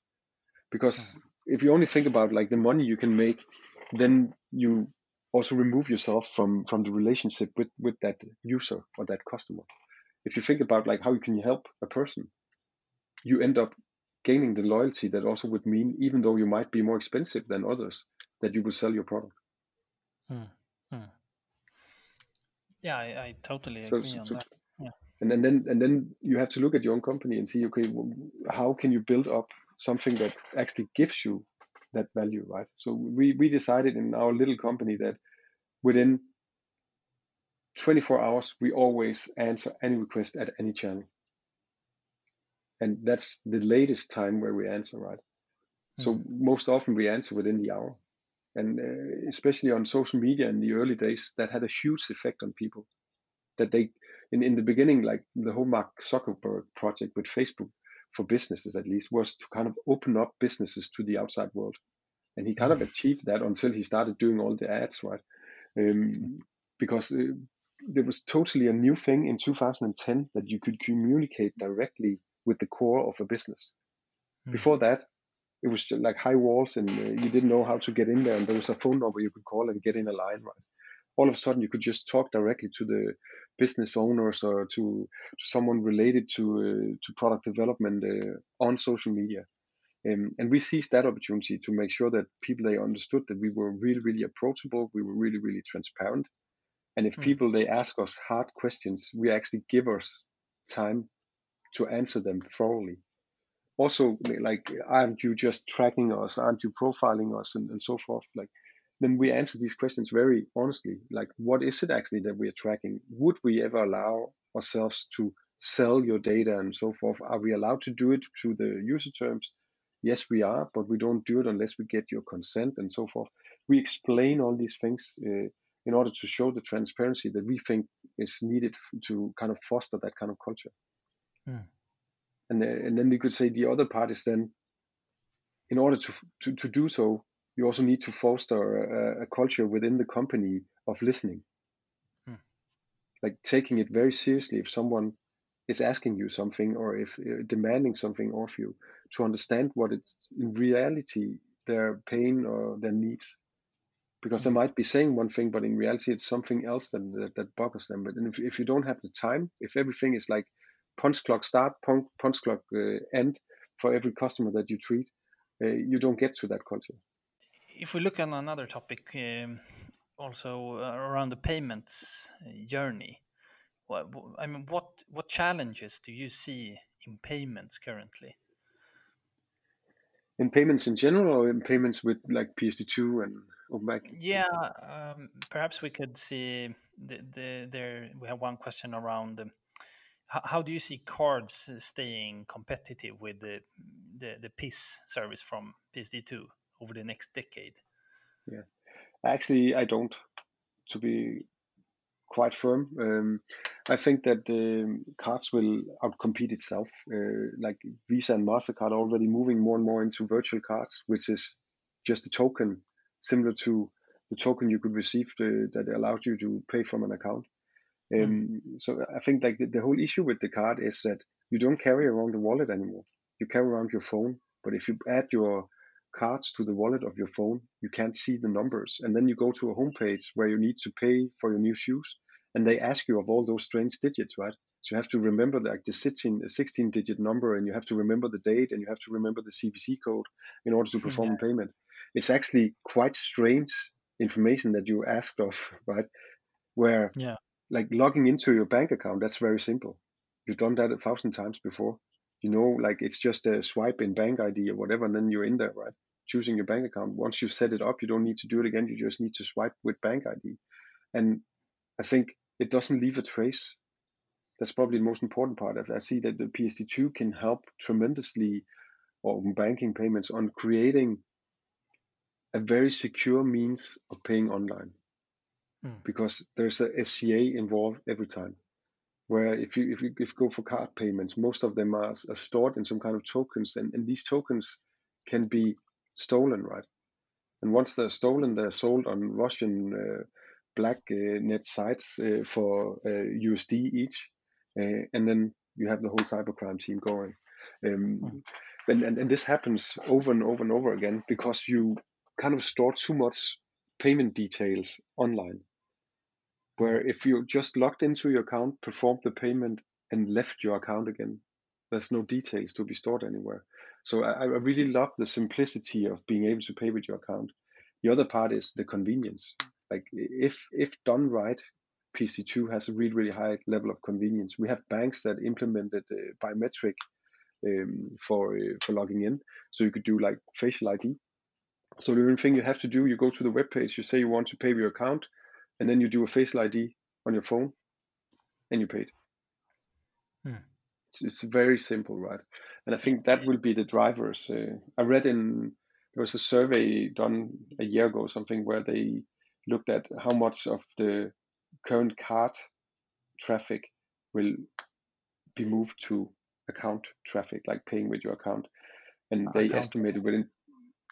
because mm if you only think about like the money you can make, then you also remove yourself from from the relationship with with that user or that customer. If you think about like how you can help a person, you end up gaining the loyalty that also would mean even though you might be more expensive than others, that you will sell your product. Hmm. Hmm. Yeah, I, I totally agree so, on so, that. And, and then and then you have to look at your own company and see okay how can you build up something that actually gives you that value, right? So we, we decided in our little company that within 24 hours, we always answer any request at any channel. And that's the latest time where we answer, right? Mm. So hmm. most often we answer within the hour. And uh, especially on social media in the early days, that had a huge effect on people. That they, in, in the beginning, like the whole Mark Zuckerberg project with Facebook, for businesses at least was to kind of open up businesses to the outside world and he kind of achieved that until he started doing all the ads right um, because uh, there was totally a new thing in 2010 that you could communicate directly with the core of a business. Mm. Before that, it was like high walls and uh, you didn't know how to get in there and there was a phone number you could call and get in a line right all of a sudden you could just talk directly to the business owners or to, to someone related to uh, to product development uh, on social media. Um, and we seized that opportunity to make sure that people they understood that we were really really approachable we were really really transparent. And if mm. people they ask us hard questions we actually give us time to answer them thoroughly. Also like aren't you just tracking us? Aren't you profiling us? And, and so forth. Like then we answer these questions very honestly. Like what is it actually that we are tracking? Would we ever allow ourselves to sell your data and so forth? Are we allowed to do it through the user terms? Yes we are but we don't do it unless we get your consent and so forth. We explain all these things uh, in order to show the transparency that we think is needed to kind of foster that kind of culture. Mm and and then you could say the other part is then in order to to, to do so you also need to foster a, a culture within the company of listening hmm. like taking it very seriously if someone is asking you something or if uh, demanding something of you to understand what it's in reality their pain or their needs because they hmm. might be saying one thing but in reality it's something else that, that, that bothers them but if, if you don't have the time if everything is like punch clock start, punch, punch clock uh, end for every customer that you treat, uh, you don't get to that culture. If we look at another topic, um, also uh, around the payments journey, what, I mean, what what challenges do you see in payments currently? In payments in general, or in payments with like PSD2 and open banking? Yeah, um, perhaps we could see the, the there. We have one question around. Um, how do you see cards uh, staying competitive with the the, the PIS service from PSD2 over the next decade? Yeah, actually, I don't. To be quite firm, um, I think that um, cards will outcompete itself. Uh, like Visa and Mastercard already moving more and more into virtual cards, which is just a token similar to the token you could receive to, uh, that allowed you to pay from an account. Mm. Um, so I think like the, the, whole issue with the card is that you don't carry around the wallet anymore. You carry around your phone, but if you add your cards to the wallet of your phone, you can't see the numbers. And then you go to a homepage where you need to pay for your new shoes, and they ask you of all those strange digits, right? So you have to remember like the 16, 16 digit number, and you have to remember the date, and you have to remember the CVC code in order to hmm, perform yeah. a payment. It's actually quite strange information that you asked of, right? Where yeah like logging into your bank account that's very simple you've done that a thousand times before you know like it's just a swipe in bank id or whatever and then you're in there right? Choosing your bank account. Once you set it up you don't need to do it again. You just need to swipe with bank id and i think it doesn't leave a trace. That's probably the most important part. I see that the psd2 can help tremendously open banking payments on creating a very secure means of paying online. Mm. because there's a SCA involved every time. Where if you if you, if you go for card payments, most of them are, are stored in some kind of tokens, and, and these tokens can be stolen, right? And once they're stolen, they're sold on Russian uh, black uh, net sites uh, for USD uh, each, uh, and then you have the whole cybercrime team going. Um, mm. and, and, and this happens over and over and over again because you kind of store too much payment details online where if you just logged into your account, performed the payment, and left your account again, there's no details to be stored anywhere. So I, I really love the simplicity of being able to pay with your account. The other part is the convenience. Like if if done right, PSD2 has a really really high level of convenience. We have banks that implemented uh, biometric um, for uh, for logging in, so you could do like facial ID. So the only thing you have to do, you go to the web page, you say you want to pay with your account, and then you do a facial ID on your phone, and you paid. Hmm. It's, it's very simple, right? And I think that will be the drivers. Uh, I read in there was a survey done a year ago, something where they looked at how much of the current card traffic will be moved to account traffic, like paying with your account. And they account. estimated within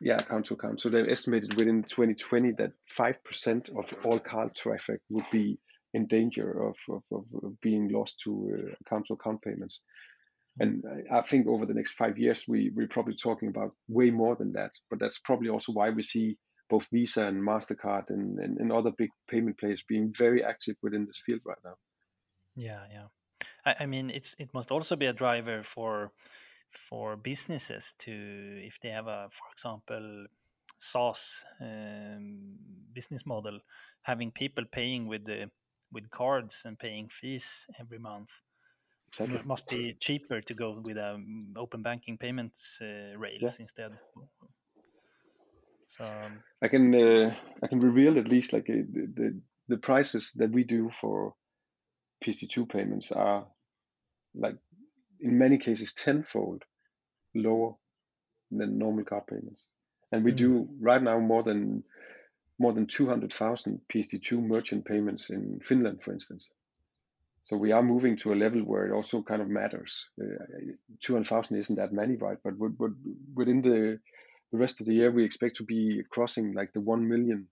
yeah, account to account. So they've estimated within 2020 that 5% of all card traffic would be in danger of, of, of being lost to uh, account to account payments. And I think over the next five years, we, we're probably talking about way more than that. But that's probably also why we see both Visa and MasterCard and, and, and other big payment players being very active within this field right now. Yeah, yeah. I, I mean, it's it must also be a driver for for businesses to if they have a, for example, SaaS um, business model, having people paying with the with cards and paying fees every month. Exactly. It must be cheaper to go with um, open banking payments uh, rails yeah. instead. So um, I can uh, I can reveal at least like uh, the, the the prices that we do for PSD2 payments are like in many cases tenfold lower than normal card payments. And we mm. do right now more than more than 200,000 PSD2 merchant payments in Finland, for instance. So we are moving to a level where it also kind of matters. Uh, 200,000 isn't that many, right? But, within the the rest of the year, we expect to be crossing like the 1 million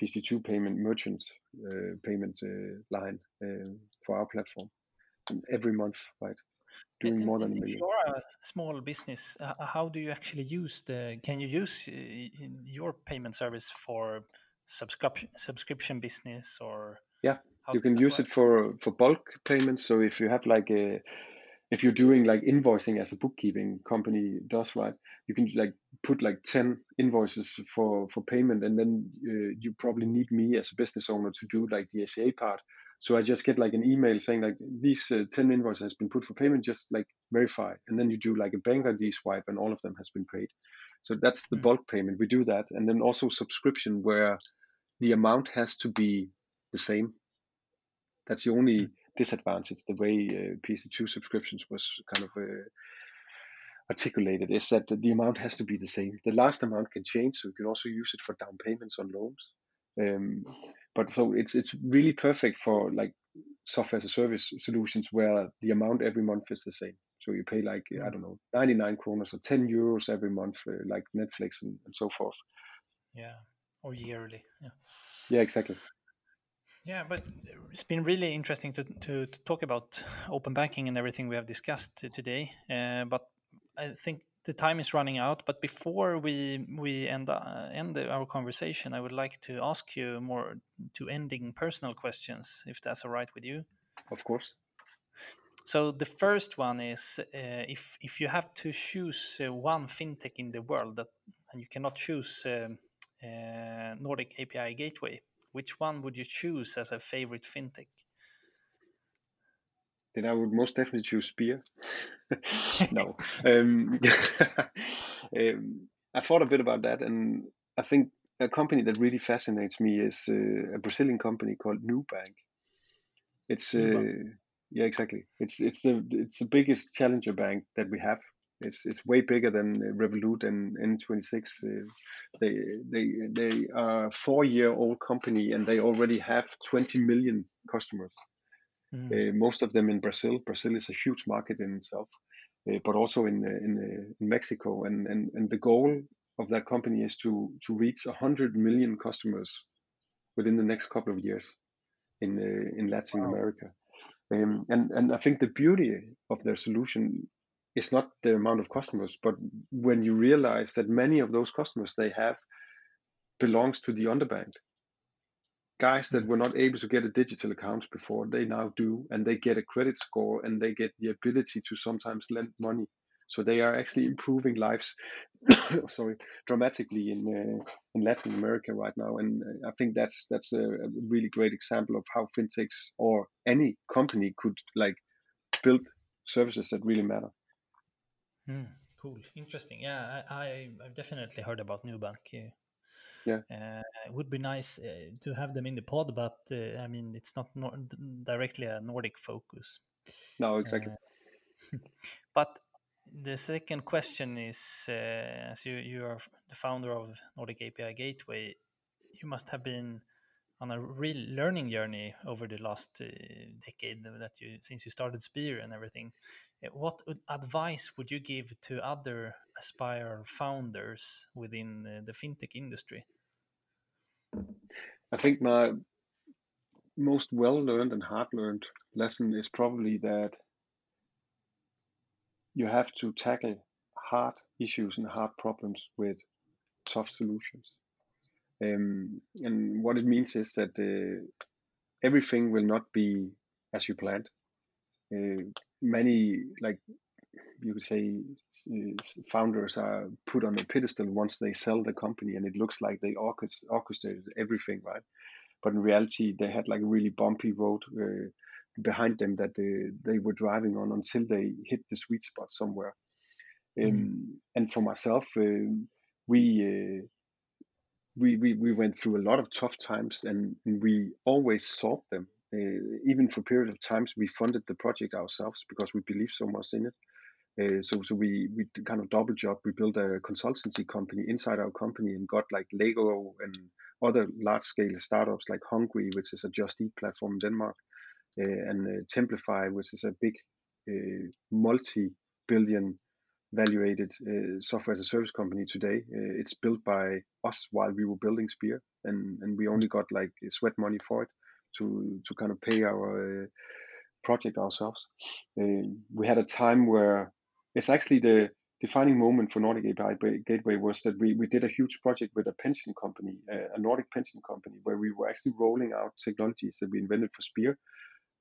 PSD2 payment merchant uh, payment uh, line uh, for our platform every month, right? Doing and, more than a million. If you're a small business, uh, how do you actually use the? Can you use uh, your payment service for subscription subscription business or? Yeah, you can use work? it for for bulk payments. So if you have like a if you're doing like invoicing as a bookkeeping company does right you can like put like 10 invoices for for payment and then uh, you probably need me as a business owner to do like the SCA part so i just get like an email saying like these uh, 10 invoices has been put for payment just like verify and then you do like a bank id swipe and all of them has been paid so that's the mm. bulk payment we do that and then also subscription where the amount has to be the same that's the only mm disadvantage the way uh, PSD2 subscriptions was kind of uh, articulated is that the amount has to be the same. The last amount can change, so you can also use it for down payments on loans. Um, but so it's it's really perfect for like software as a service solutions where the amount every month is the same. So you pay like I don't know 99 kroner or 10 euros every month, uh, like Netflix and, and so forth. Yeah, or yearly. Yeah. Yeah, exactly. Yeah, but it's been really interesting to, to, to, talk about open banking and everything we have discussed today. Uh, but I think the time is running out. But before we we end uh, end our conversation, I would like to ask you more to ending personal questions, if that's all right with you. Of course. So the first one is uh, if if you have to choose uh, one fintech in the world that and you cannot choose um, uh, Nordic API Gateway, which one would you choose as a favorite fintech? Then I would most definitely choose Spiir. no, um, um, I thought a bit about that, and I think a company that really fascinates me is uh, a Brazilian company called Nubank. It's uh, yeah, exactly. It's it's the it's the biggest challenger bank that we have it's it's way bigger than Revolut and N26. Uh, they they they are a four year old company and they already have 20 million customers. Mm. Uh, most of them in Brazil. Brazil is a huge market in itself, uh, but also in uh, in, in Mexico. And, and and the goal of that company is to to reach 100 million customers within the next couple of years in uh, in Latin wow. America. Um, and and I think the beauty of their solution is not the amount of customers, but when you realize that many of those customers they have belongs to the underbanked guys that were not able to get a digital account before they now do and they get a credit score and they get the ability to sometimes lend money so they are actually improving lives sorry dramatically in uh, in Latin America right now and uh, I think that's that's a, a, really great example of how fintechs or any company could like build services that really matter Mm, cool, interesting. Yeah, I, I have definitely heard about Nubank. Yeah, uh, it would be nice uh, to have them in the pod, but uh, I mean, it's not nor- directly a Nordic focus. No, exactly. Uh, but the second question is, uh, as you you are the founder of Nordic API Gateway, you must have been on a real learning journey over the last uh, decade that you since you started Spiir and everything. Uh, what advice would you give to other aspire founders within uh, the fintech industry? I think my most well learned and hard learned lesson is probably that you have to tackle hard issues and hard problems with tough solutions. Um, and what it means is that uh, everything will not be as you planned. Uh, many, like you could say, founders are put on a pedestal once they sell the company, and it looks like they orchestrated everything, right? But in reality, they had like a really bumpy road uh, behind them that they, they were driving on until they hit the sweet spot somewhere. Um, mm. And for myself, uh, we, uh, we we we went through a lot of tough times, and we always solved them. Uh, even for a period of times, we funded the project ourselves because we believed so much in it. Uh, so so we we kind of double job. We built a consultancy company inside our company and got like Lego and other large scale startups like Hungry, which is a Just Eat platform in Denmark, uh, and uh, Templafy, which is a big uh, multi billion valuated uh, software as a service company today. It's built by us while we were building Spiir, and and we only got like sweat money for it to to kind of pay our project ourselves. We had a time where it's actually the defining moment for Nordic API Gateway was that we, we did a huge project with a pension company, a Nordic pension company, where we were actually rolling out technologies that we invented for Spiir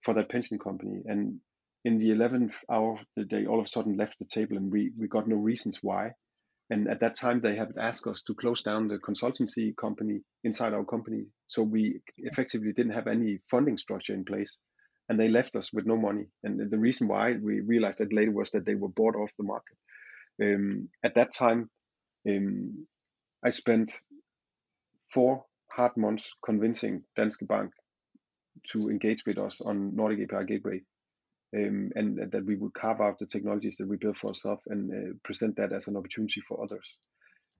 for that pension company. And in the 11th hour, they all of a sudden left the table and we, we got no reasons why. And at that time, they had asked us to close down the consultancy company inside our company. So we effectively didn't have any funding structure in place. And they left us with no money. And the reason why we realized that later was that they were bought off the market. Um, at that time, um, I spent four hard months convincing Danske Bank to engage with us on Nordic API Gateway um, and that we would carve out the technologies that we built for ourselves and uh, present that as an opportunity for others.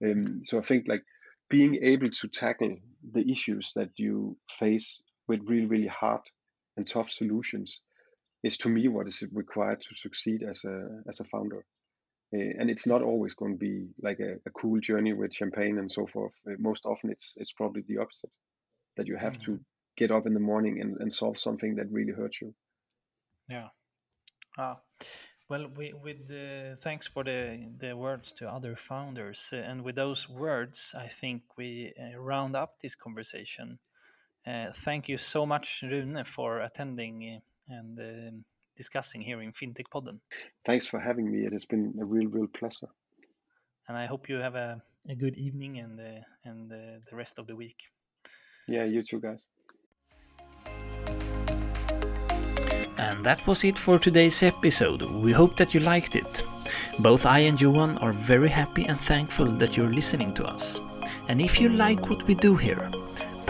Um, so I think like being able to tackle the issues that you face with really really hard and tough solutions is to me what is required to succeed as a as a founder. Uh, and it's not always going to be like a, a, cool journey with champagne and so forth. Uh, most often, it's it's probably the opposite that you have mm-hmm. to get up in the morning and, and solve something that really hurts you. Yeah. Ah, well, we, with the thanks for the the words to other founders, uh, and with those words, I think we uh, round up this conversation. Uh, thank you so much, Rune, for attending and um, discussing here in FinTech Podden. Thanks for having me. It has been a real, real pleasure. And I hope you have a, a good evening and uh, and uh, the rest of the week. Yeah, you too, guys. And that was it for today's episode. We hope that you liked it. Both I and Johan are very happy and thankful that you're listening to us. And if you like what we do here,